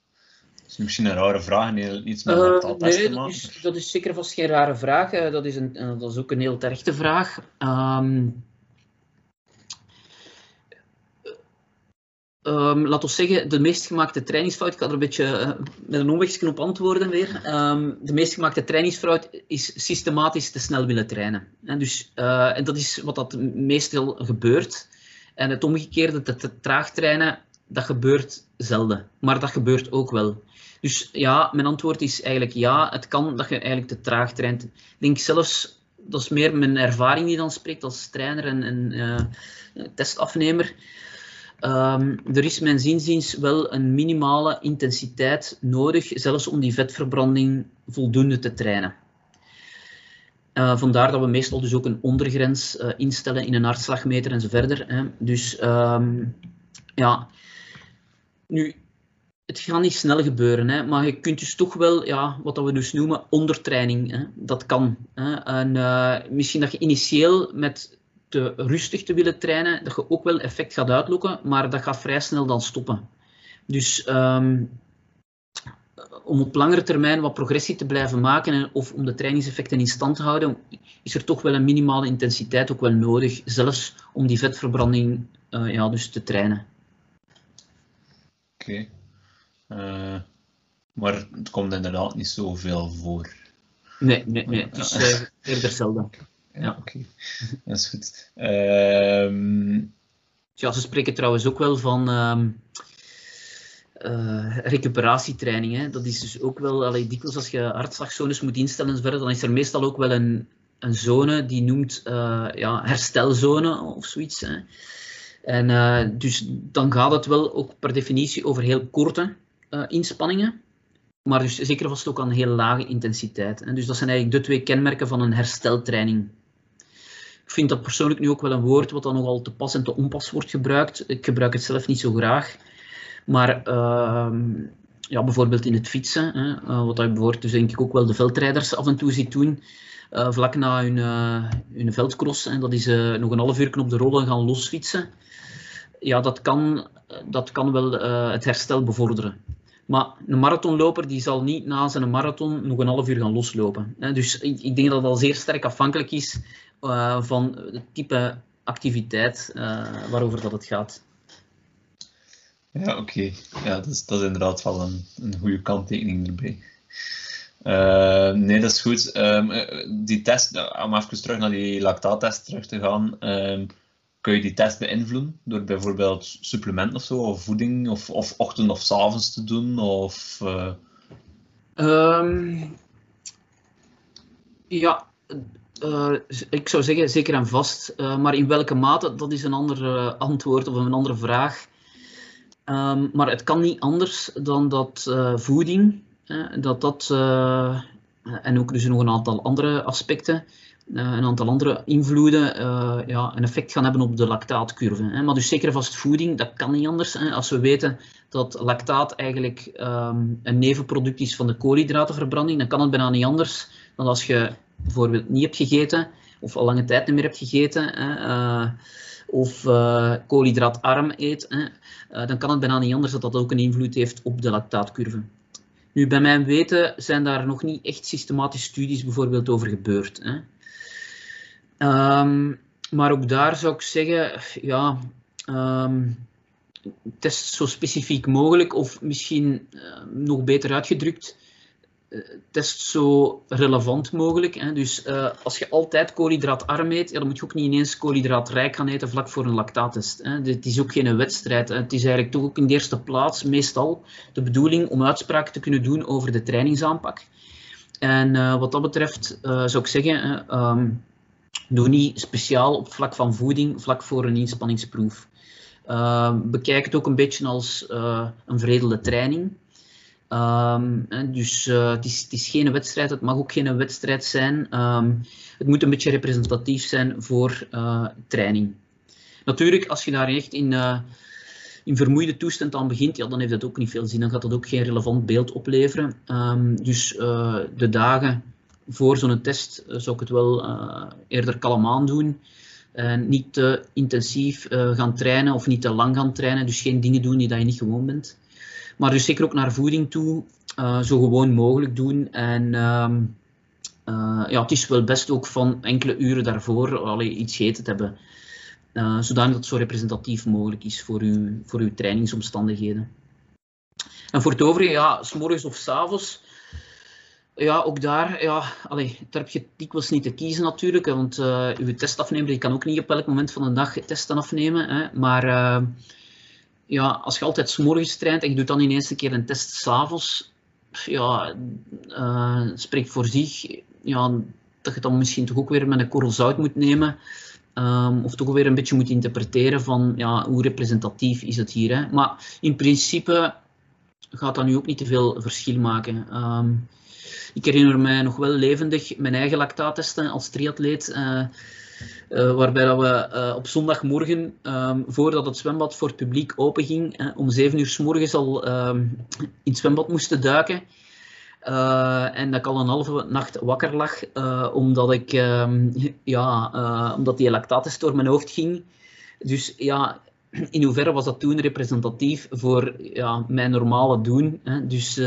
Is misschien een rare vraag, niets met uh, nee, te maken. Dat is, dat is zeker vast geen rare vraag. Dat is, een, dat is ook een heel terechte vraag. Um, Um, laten we zeggen, de meest gemaakte trainingsfout, ik ga er een beetje met een omwegje op antwoorden weer. Um, de meest gemaakte trainingsfout is systematisch te snel willen trainen. En, dus, en dat is wat dat meestal gebeurt. En het omgekeerde, te, te traag trainen, dat gebeurt zelden. Maar dat gebeurt ook wel. Dus ja, mijn antwoord is eigenlijk ja, het kan dat je eigenlijk te traag traint. Ik denk zelfs, dat is meer mijn ervaring die dan spreekt als trainer en, uh, testafnemer. Um, er is mijn zinziens wel een minimale intensiteit nodig, zelfs om die vetverbranding voldoende te trainen. Uh, vandaar dat we meestal dus ook een ondergrens uh, instellen in een hartslagmeter en zo verder. Dus um, ja, nu, het gaat niet snel gebeuren, hè, maar je kunt dus toch wel, ja, wat we dus noemen, ondertraining, hè, dat kan. Hè. En, uh, misschien dat je initieel met te rustig te willen trainen, dat je ook wel effect gaat uitlokken, maar dat gaat vrij snel dan stoppen. Dus um, om op langere termijn wat progressie te blijven maken en, of om de trainingseffecten in stand te houden, is er toch wel een minimale intensiteit ook wel nodig, zelfs om die vetverbranding uh, ja, dus te trainen. Oké. Okay. Uh, maar het komt inderdaad niet zoveel voor. Nee, nee, nee. het is uh, eerder zelden. *laughs* Ja, oké. Okay. Dat is goed. Um, Ja, ze spreken trouwens ook wel van ehm, uh, recuperatietraining. Hè. Dat is dus ook wel, allee, dikwijls als je hartslagzones moet instellen verder, dan is er meestal ook wel een, een zone die noemt uh, ja, herstelzone of zoiets. Hè. En uh, dus dan gaat het wel ook per definitie over heel korte inspanningen, maar dus zeker vast ook aan heel lage intensiteit. Dus dat zijn eigenlijk de twee kenmerken van een hersteltraining. Ik vind dat persoonlijk nu ook wel een woord wat dan nogal te pas en te onpas wordt gebruikt. Ik gebruik het zelf niet zo graag. Maar uh, ja, bijvoorbeeld in het fietsen, hè, uh, wat je bijvoorbeeld dus denk ik ook wel de veldrijders af en toe ziet doen, vlak na hun, hun veldcross, en dat is nog een half uur op de rollen gaan losfietsen. Ja, dat kan, dat kan wel het herstel bevorderen. Maar een marathonloper die zal niet na zijn marathon nog een half uur gaan loslopen. Dus ik, denk dat dat al zeer sterk afhankelijk is van het type activiteit waarover dat het gaat. Ja, oké. Ja, dat is, dat inderdaad wel een, een goede kanttekening erbij. Nee, dat is goed. Um, die test, om even terug naar die lactaattest terug te gaan, um, kun je die test beïnvloeden door bijvoorbeeld supplementen of zo, of voeding, of, of ochtend of avonds te doen? Of, uh... um, ja, uh, ik zou zeggen zeker en vast. maar in welke mate, dat is een ander antwoord of een andere vraag. Um, maar het kan niet anders dan dat voeding, dat dat, en ook dus nog een aantal andere aspecten, een aantal andere invloeden, ja, een effect gaan hebben op de lactaatcurve. Hè. Maar dus zeker vast voeding, dat kan niet anders. Hè. Als we weten dat lactaat eigenlijk um, een nevenproduct is van de koolhydratenverbranding, dan kan het bijna niet anders dan als je bijvoorbeeld niet hebt gegeten, of al lange tijd niet meer hebt gegeten. Hè, of uh, koolhydraatarm eet, hè, dan kan het bijna niet anders dat dat ook een invloed heeft op de lactaatcurve. Nu, bij mijn weten zijn daar nog niet echt systematische studies bijvoorbeeld over gebeurd. Hè. Um, maar ook daar zou ik zeggen, ja, um, test zo specifiek mogelijk, of misschien uh, nog beter uitgedrukt, test zo relevant mogelijk. Hè. Dus uh, als je altijd koolhydraatarm eet, dan moet je ook niet ineens koolhydraatrijk gaan eten vlak voor een lactaattest. Hè. Het is ook geen wedstrijd. Het is eigenlijk toch ook in de eerste plaats meestal de bedoeling om uitspraak te kunnen doen over de trainingsaanpak. En uh, wat dat betreft zou ik zeggen, doe niet speciaal op vlak van voeding, vlak voor een inspanningsproef. bekijk het ook een beetje als een veredelde training. Um, dus uh, het, is, het, is, geen wedstrijd, het mag ook geen wedstrijd zijn. Um, het moet een beetje representatief zijn voor uh, training. Natuurlijk, als je daar echt in, in vermoeide toestand aan begint, ja, dan heeft dat ook niet veel zin. Dan gaat dat ook geen relevant beeld opleveren. Dus de dagen voor zo'n test zou ik het wel eerder kalm aan doen. niet te intensief gaan trainen of niet te lang gaan trainen. Dus geen dingen doen die dat je niet gewoon bent. Maar dus zeker ook naar voeding toe, zo gewoon mogelijk doen. En uh, ja, het is wel best ook van enkele uren daarvoor allee, iets gegeten te hebben. Uh, zodanig dat het zo representatief mogelijk is voor uw, voor uw trainingsomstandigheden. En voor het overige, ja, s'morgens of s'avonds, ja, ook daar, ja, allee, daar heb je dikwijls niet te kiezen natuurlijk, want uh, uw testafnemer die kan ook niet op elk moment van de dag testen afnemen. Hè, maar uh, ja, als je altijd s'morgens traint en je doet dan ineens een keer een test s'avonds, ja, uh, spreekt voor zich ja, dat je dan misschien toch ook weer met een korrel zout moet nemen. Um, of toch weer een beetje moet interpreteren van ja, hoe representatief is het hier. Hè? Maar in principe gaat dat nu ook niet te veel verschil maken. Um, ik herinner mij nog wel levendig mijn eigen lactaattesten als triatleet. Uh, uh, waarbij dat we uh, op zondagmorgen, um, voordat het zwembad voor het publiek openging, uh, om 7 uur s al um, in het zwembad moesten duiken. en dat ik al een halve nacht wakker lag, omdat, ik, um, ja, omdat die lactatus door mijn hoofd ging. Dus ja, in hoeverre was dat toen representatief voor ja, mijn normale doen? Hè? Dus,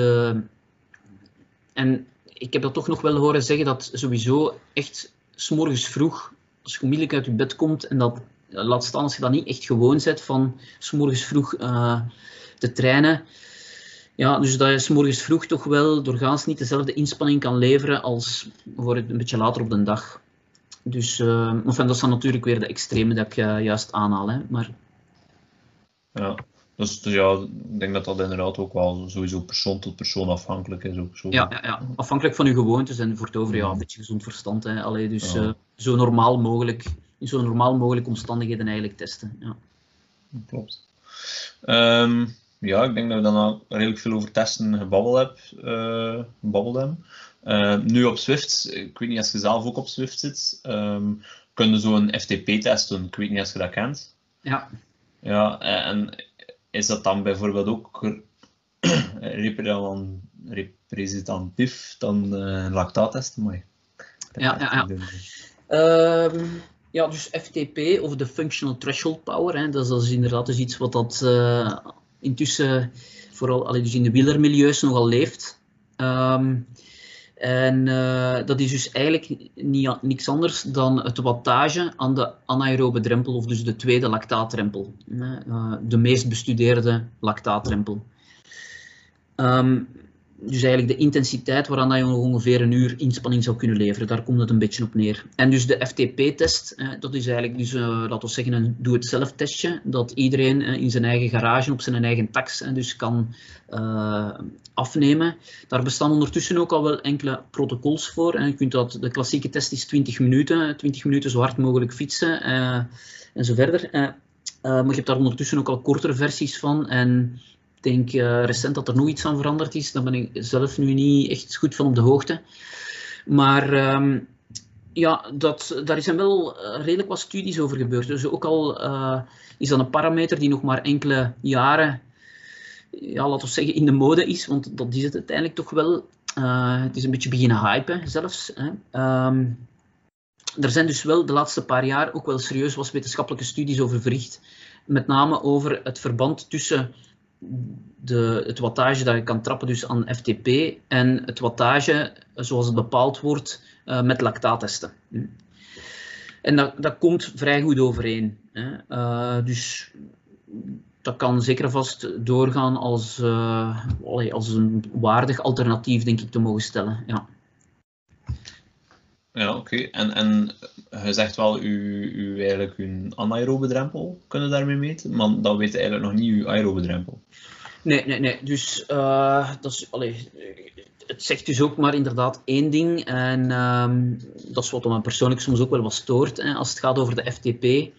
en ik heb dat toch nog wel horen zeggen dat sowieso echt s'morgens vroeg als je onmiddellijk uit je bed komt en dat, laat staan als je dat niet echt gewoon bent van s morgens vroeg uh, te trainen. Ja, dus dat je s morgens vroeg toch wel doorgaans niet dezelfde inspanning kan leveren als bijvoorbeeld een beetje later op de dag. Dus uh, enfin, dat dan natuurlijk weer de extreme dat ik juist aanhaal. Hè. Maar Ja. Dus, dus ja, ik denk dat dat inderdaad ook wel sowieso persoon tot persoon afhankelijk is. Ook zo. Ja, ja, ja, afhankelijk van uw gewoontes en voor het over ja, een beetje gezond verstand. Hè. Allee, dus ja. uh, zo normaal mogelijk, in zo normaal mogelijke omstandigheden eigenlijk testen. Ja. Klopt. Um, ja, ik denk dat we dan al redelijk veel over testen gebabbeld, heb, uh, gebabbeld hebben. Uh, nu op Swift, ik weet niet als je zelf ook op Swift zit, um, kun je zo'n FTP-test doen. Ik weet niet of je dat kent. Ja. Ja, en is dat dan bijvoorbeeld ook *clears throat* representatief dan een lactaattest? Maar ja, ja, ja. Um, ja, dus FTP of de Functional Threshold Power, hè, dat, is, dat is inderdaad dus iets wat dat uh, intussen vooral allee, dus in de wielermilieus nogal leeft. Um, en uh, dat is dus eigenlijk niet, niks anders dan het wattage aan de anaerobe drempel, of dus de tweede lactaatdrempel. Uh, de meest bestudeerde lactaatdrempel. Um, dus eigenlijk de intensiteit waaraan je nog ongeveer een uur inspanning zou kunnen leveren. Daar komt het een beetje op neer. En dus de FTP-test, dat is eigenlijk dus, uh, laten we zeggen, een doe-het-zelf testje. Dat iedereen uh, in zijn eigen garage op zijn eigen tax dus kan uh, afnemen. Daar bestaan ondertussen ook al wel enkele protocols voor. En je kunt dat, de klassieke test is 20 minuten. 20 minuten zo hard mogelijk fietsen en zo verder. maar je hebt daar ondertussen ook al kortere versies van. En denk uh, recent dat er nog iets aan veranderd is. Daar ben ik zelf nu niet echt goed van op de hoogte. Maar um, ja, dat, daar zijn wel eh, redelijk wat studies over gebeurd. Dus ook al uh, is dat een parameter die nog maar enkele jaren, ja, laten we zeggen, in de mode is. Want dat is het uiteindelijk toch wel. Het is een beetje beginnen hypen zelfs. Hè. Um, er zijn dus wel de laatste paar jaar ook wel serieus wat wetenschappelijke studies over verricht. Met name over het verband tussen de, het wattage dat je kan trappen dus aan FTP en het wattage zoals het bepaald wordt uh, met lactaattesten. En dat, dat komt vrij goed overeen. Hè. Uh, dus dat kan zeker vast doorgaan als, uh, als een waardig alternatief, denk ik, te mogen stellen. Ja. Ja, oké. En, en je zegt wel, u, u eigenlijk uw anaerobe drempel kunnen daarmee meten, maar dan weet eigenlijk nog niet uw aerobe drempel. Nee, nee, nee. Dus uh, dat is, allee, het zegt dus ook maar inderdaad één ding. En um, dat is wat me persoonlijk soms ook wel wat stoort hè, als het gaat over de FTP.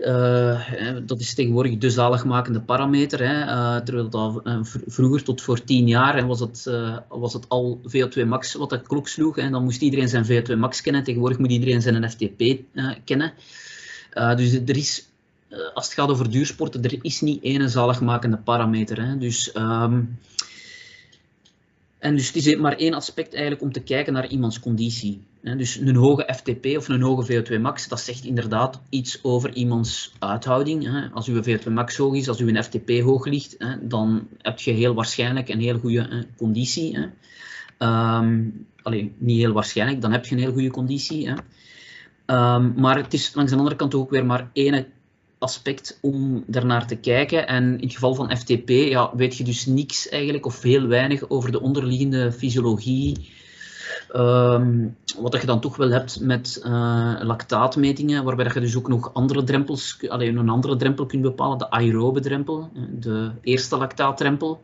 Uh, dat is tegenwoordig de zaligmakende parameter. Hè. Uh, terwijl dat uh, vroeger, tot voor tien jaar, was, het, was het al VO2 max wat de klok sloeg. Hè. Dan moest iedereen zijn VO2 max kennen. Tegenwoordig moet iedereen zijn FTP kennen. dus er is, als het gaat over duursporten, er is niet één zaligmakende parameter. Hè. Dus... Um, en dus het is maar één aspect eigenlijk om te kijken naar iemands conditie. Dus een hoge FTP of een hoge VO2 max, dat zegt inderdaad iets over iemands uithouding. Als uw VO2 max hoog is, als uw FTP hoog ligt, dan heb je heel waarschijnlijk een heel goede conditie. Um, allee, niet heel waarschijnlijk, dan heb je een heel goede conditie. Um, maar het is langs de andere kant ook weer maar één aspect om daarnaar te kijken. En in het geval van FTP ja, weet je dus niks eigenlijk of heel weinig over de onderliggende fysiologie. Um, wat je dan toch wel hebt met uh, lactaatmetingen, waarbij dat je dus ook nog andere drempels, alleen een andere drempel kunt bepalen, de aerobe drempel, de eerste lactaatdrempel.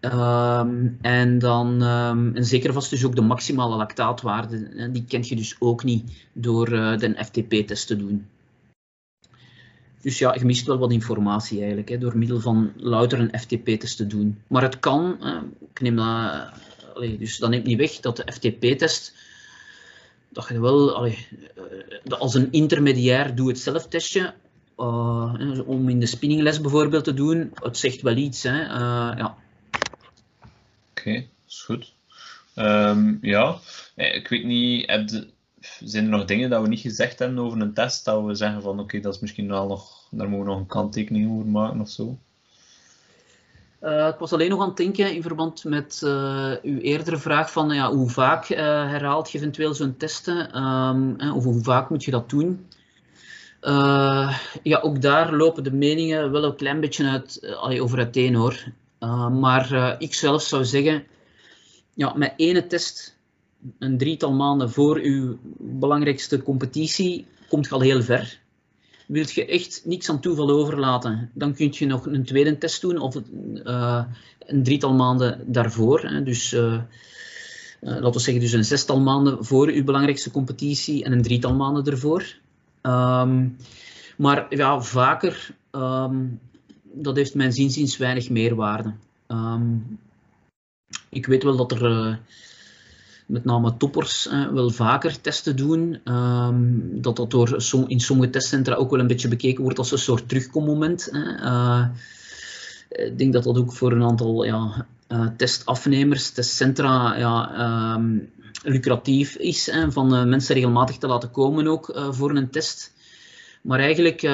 Um, en dan um, en zeker vast dus ook de maximale lactaatwaarde, die kent je dus ook niet door uh, de FTP-test te doen. Dus ja, je mist wel wat informatie eigenlijk, hè, door middel van louter een FTP-test te doen. Maar het kan, ik neem dat, dus dat neemt niet weg dat de FTP-test, dat je wel, uh, als een intermediair doe-het-zelf testje, uh, om in de spinningles bijvoorbeeld te doen, het zegt wel iets. Hè, ja. Oké, is goed. Um, ja, ik weet niet, zijn er nog dingen dat we niet gezegd hebben over een test, dat we zeggen van oké, dat is misschien wel nog, daar moeten we nog een kanttekening over maken of zo? Uh, ik was alleen nog aan het denken in verband met uh, uw eerdere vraag van ja, hoe vaak uh, herhaalt je eventueel zo'n testen um, of hoe vaak moet je dat doen? ja, ook daar lopen de meningen wel een klein beetje uit, over uiteen hoor. maar ik zelf zou zeggen, ja, met ene test een drietal maanden voor uw belangrijkste competitie komt je al heel ver. Wil je echt niks aan toeval overlaten, dan kun je nog een tweede test doen of uh, een drietal maanden daarvoor. Hè. Dus uh, uh, laten we zeggen dus een zestal maanden voor uw belangrijkste competitie en een drietal maanden ervoor. Um, maar ja, vaker, um, dat heeft mijn zinziens weinig meerwaarde. Um, ik weet wel dat er met name toppers eh, wel vaker testen doen. Um, dat dat door in sommige testcentra ook wel een beetje bekeken wordt als een soort terugkommoment. Uh, ik denk dat dat ook voor een aantal ja, uh, testafnemers, testcentra, ja, um, lucratief is. Hè, van mensen regelmatig te laten komen ook voor een test. Maar eigenlijk,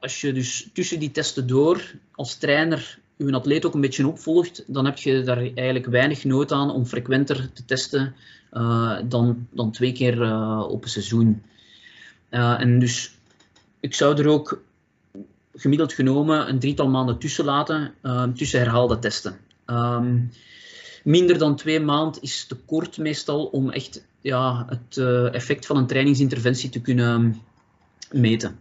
als je dus tussen die testen door als trainer uw atleet ook een beetje opvolgt, dan heb je daar eigenlijk weinig nood aan om frequenter te testen uh, dan, dan twee keer uh, op een seizoen. Uh, en dus ik zou er ook gemiddeld genomen een drietal maanden tussen laten, tussen herhaalde testen. Um, minder dan twee maanden is te kort meestal om echt ja, het effect van een trainingsinterventie te kunnen meten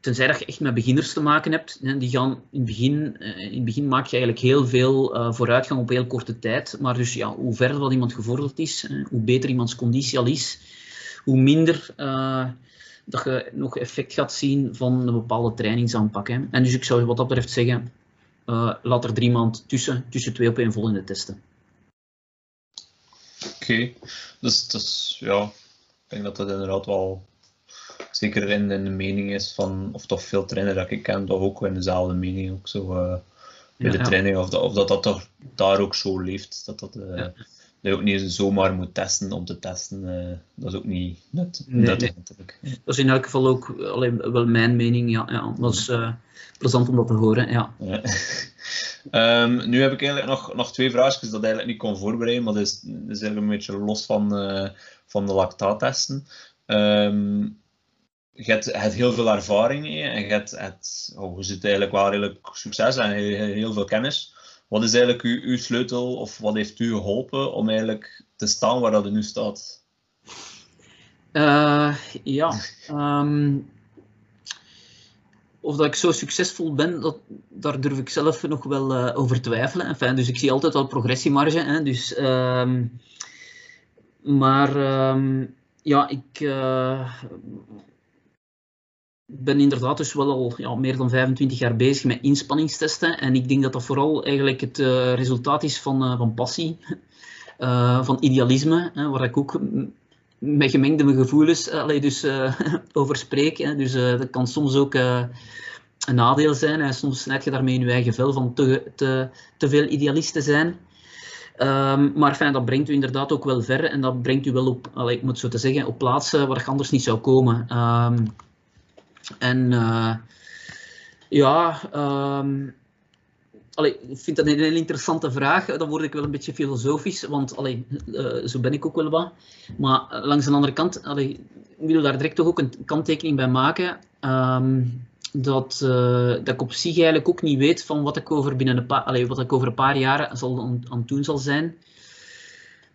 tenzij dat je echt met beginners te maken hebt, die gaan in het begin, uh, in het begin maak je eigenlijk heel veel uh, vooruitgang op heel korte tijd. Maar dus ja, hoe verder dat iemand gevorderd is, hoe beter iemands conditie al is, hoe minder dat je nog effect gaat zien van een bepaalde trainingsaanpak. Hè. En dus ik zou wat dat betreft zeggen, laat er drie maanden tussen, tussen twee opeenvolgende testen. Oké, dus, dus ja, ik denk dat dat inderdaad wel zeker in, in de mening is van, of toch veel trainers dat ik ken, toch ook in dezelfde mening ook zo uh, bij ja, de training, of dat, of dat dat toch daar ook zo leeft, dat dat, uh, ja. dat je ook niet zomaar moet testen om te testen, uh, dat is ook niet net, nee, net nee. natuurlijk. Dat is in elk geval ook alleen, wel mijn mening, ja, ja. dat is plezant om dat te horen, ja. ja. um, *laughs* nu heb ik eigenlijk nog, nog twee vraagjes dat eigenlijk niet kon voorbereiden, maar dat is, dat is eigenlijk een beetje los van, van de lactaattesten. Um, je hebt, heel veel ervaring en je hebt, oh, zit eigenlijk wel redelijk succes en heel, veel kennis. Wat is eigenlijk uw, uw, sleutel of wat heeft u geholpen om eigenlijk te staan waar dat nu staat? Uh, ja, um, of dat ik zo succesvol ben, dat, daar durf ik zelf nog wel uh, over twijfelen. Enfin, dus ik zie altijd wel progressiemarge. Hè, dus, um, maar um, ja, ik, uh, ben inderdaad dus wel al ja, meer dan 25 jaar bezig met inspanningstesten. En ik denk dat dat vooral eigenlijk het uh, resultaat is van, uh, van passie, uh, *laughs* van idealisme, hè, waar ik ook met gemengde gevoelens dus, *laughs* over spreek. Hè. Dus dat kan soms ook een nadeel zijn. En soms snijd je daarmee in je eigen vel van te, te, te veel idealist te zijn. Um, maar fijn, dat brengt u inderdaad ook wel ver en dat brengt u wel op, ik moet zo te zeggen, op plaatsen waar je anders niet zou komen. Um, en uh, ja, um, ik vind dat een heel interessante vraag. Dan word ik wel een beetje filosofisch, want allee, uh, zo ben ik ook wel wat. Maar langs de andere kant, allee, ik wil daar direct toch ook een kanttekening bij maken. Um, dat, uh, dat ik op zich eigenlijk ook niet weet van wat ik over, binnen een paar, allee, wat ik over een paar jaar zal aan, aan doen zal zijn.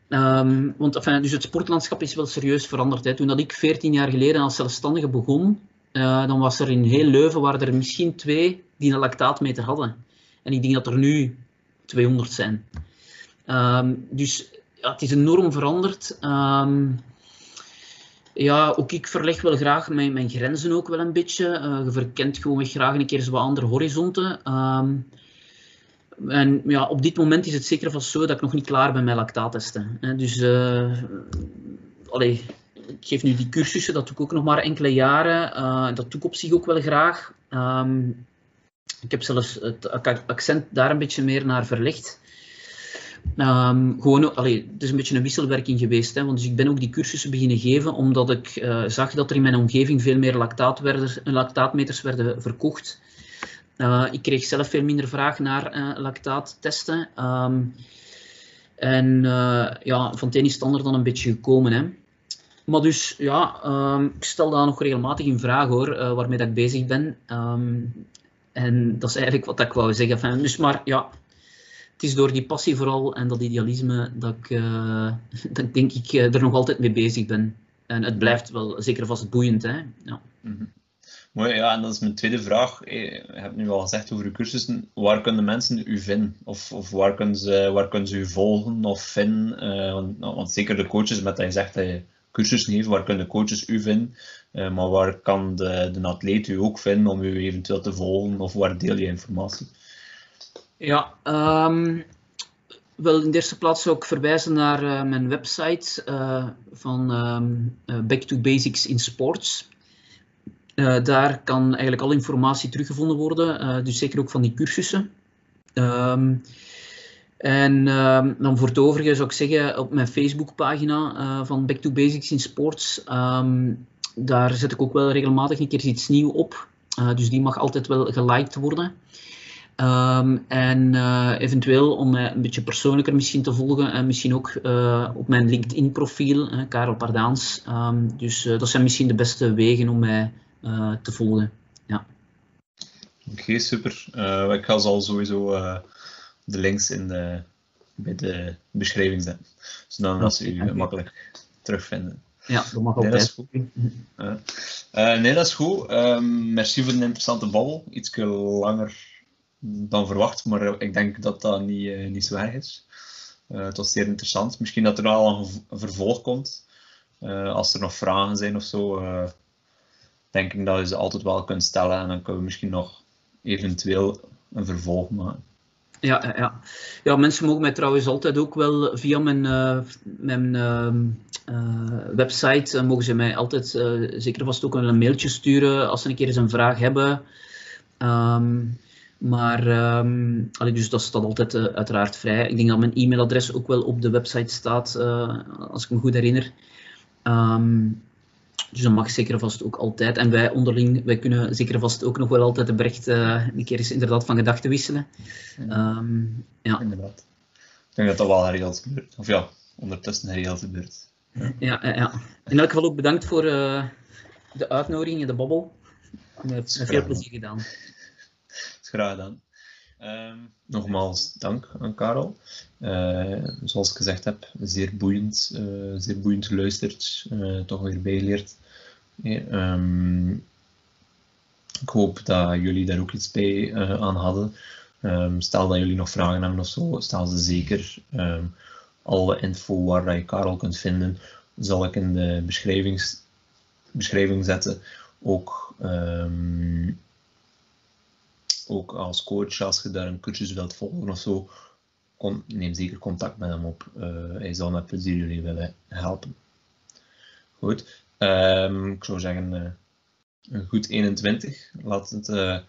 Um, want dus het sportlandschap is wel serieus veranderd. Hè. Toen dat ik 14 jaar geleden als zelfstandige begon, uh, dan was er in heel Leuven waren er misschien twee die een lactaatmeter hadden. En ik denk dat er nu 200 zijn. Um, dus ja, het is enorm veranderd. Um, ja, ook ik verleg wel graag mijn, mijn grenzen ook wel een beetje. Uh, je verkent gewoon graag een keer zo andere horizonten. Um, en ja, op dit moment is het zeker vast zo dat ik nog niet klaar ben met lactaattesten. Dus, uh, allee, ik geef nu die cursussen, dat doe ik ook nog maar enkele jaren. Uh, dat doe ik op zich ook wel graag. Um, ik heb zelfs het accent daar een beetje meer naar verlegd. Um, gewoon, allee, het is een beetje een wisselwerking geweest. Hè, want dus ik ben ook die cursussen beginnen geven omdat ik uh, zag dat er in mijn omgeving veel meer lactaat lactaatmeters werden verkocht. Uh, ik kreeg zelf veel minder vraag naar uh, lactaattesten. Um, en ja, van het het ander dan een beetje gekomen. Hè. Maar dus ja, um, ik stel dat nog regelmatig in vraag hoor, uh, waarmee dat ik bezig ben. Um, en dat is eigenlijk wat ik wou zeggen. Dus maar ja, het is door die passie vooral en dat idealisme dat ik, uh, *laughs* dat denk ik uh, er nog altijd mee bezig ben. En het blijft wel zeker vast boeiend. Hè? Ja. -hmm. Mooi, ja, en dat is mijn tweede vraag. Je hebt nu al gezegd over uw cursussen. Waar kunnen mensen u vinden? Of, of waar, kunnen ze, waar kunnen ze u volgen of vinden? Want, nou, want, zeker de coaches, met dat je zegt dat je cursussen geeft, waar kunnen coaches u vinden? Uh, maar waar kan de, de atleet u ook vinden om u eventueel te volgen? Of waar deel je informatie? Ja, um, wel in de eerste plaats ik verwijzen naar uh, mijn website van um, Back to Basics in Sports. Daar kan eigenlijk al informatie teruggevonden worden, dus zeker ook van die cursussen. Um, en uh, dan voor het overige zou ik zeggen op mijn Facebookpagina uh, van Back to Basics in Sports, um, daar zet ik ook wel regelmatig een keer iets nieuws op. dus die mag altijd wel geliked worden. Um, en eventueel om mij een beetje persoonlijker misschien te volgen en misschien ook op mijn LinkedIn profiel, Karel Pardaans. dus dat zijn misschien de beste wegen om mij te volgen. Ja. Oké, super. Ik ga zal sowieso uh, de links in de, bij de beschrijving zetten, zodat ja, ze u makkelijk terugvinden. Ja, dat mag ook. Nee, dat is goed. nee, dat is goed. Um, merci voor een interessante babbel. Iets langer dan verwacht, maar ik denk dat dat niet, niet zo erg is. het was zeer interessant. Misschien dat er al een vervolg komt. als er nog vragen zijn of zo, denk ik dat je ze altijd wel kunt stellen en dan kunnen we misschien nog eventueel een vervolg maken. Ja, ja. ja, mensen mogen mij trouwens altijd ook wel via mijn, uh, mijn uh, uh, website, mogen ze mij altijd zeker vast ook een mailtje sturen als ze een keer eens een vraag hebben. Um, maar um, dus dat staat altijd uiteraard vrij. Ik denk dat mijn e-mailadres ook wel op de website staat, als ik me goed herinner. Um, dus dat mag zeker vast ook altijd. En wij onderling, wij kunnen zeker vast ook nog wel altijd de bericht uh, een keer eens inderdaad van gedachten wisselen. Um, ja. Inderdaad. Ik denk dat dat wel geregeld gebeurt. Of ja, ondertussen geregeld gebeurt. Ja. Ja, ja, In elk geval ook bedankt voor uh, de uitnodiging en de babbel. Met, met veel plezier gedaan. Graag gedaan. Um, nogmaals dank aan Karel. Uh, zoals ik gezegd heb, zeer boeiend, uh, zeer boeiend geluisterd, uh, toch weer bijgeleerd. Um, ik hoop dat jullie daar ook iets bij aan hadden. Um, stel dat jullie nog vragen hebben of zo, stel ze zeker. alle info waar je Karel kunt vinden, zal ik in de beschrijving zetten. Ook ook als coach, als je daar een cursus wilt volgen of zo, neem zeker contact met hem op. Uh, hij zal met plezier jullie willen helpen. Goed, um, ik zou zeggen, uh, een goed 21. Laat, het, uh,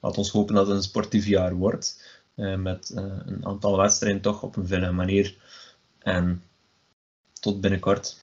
laat ons hopen dat het een sportief jaar wordt. met een aantal wedstrijden toch op een veilige manier. En tot binnenkort.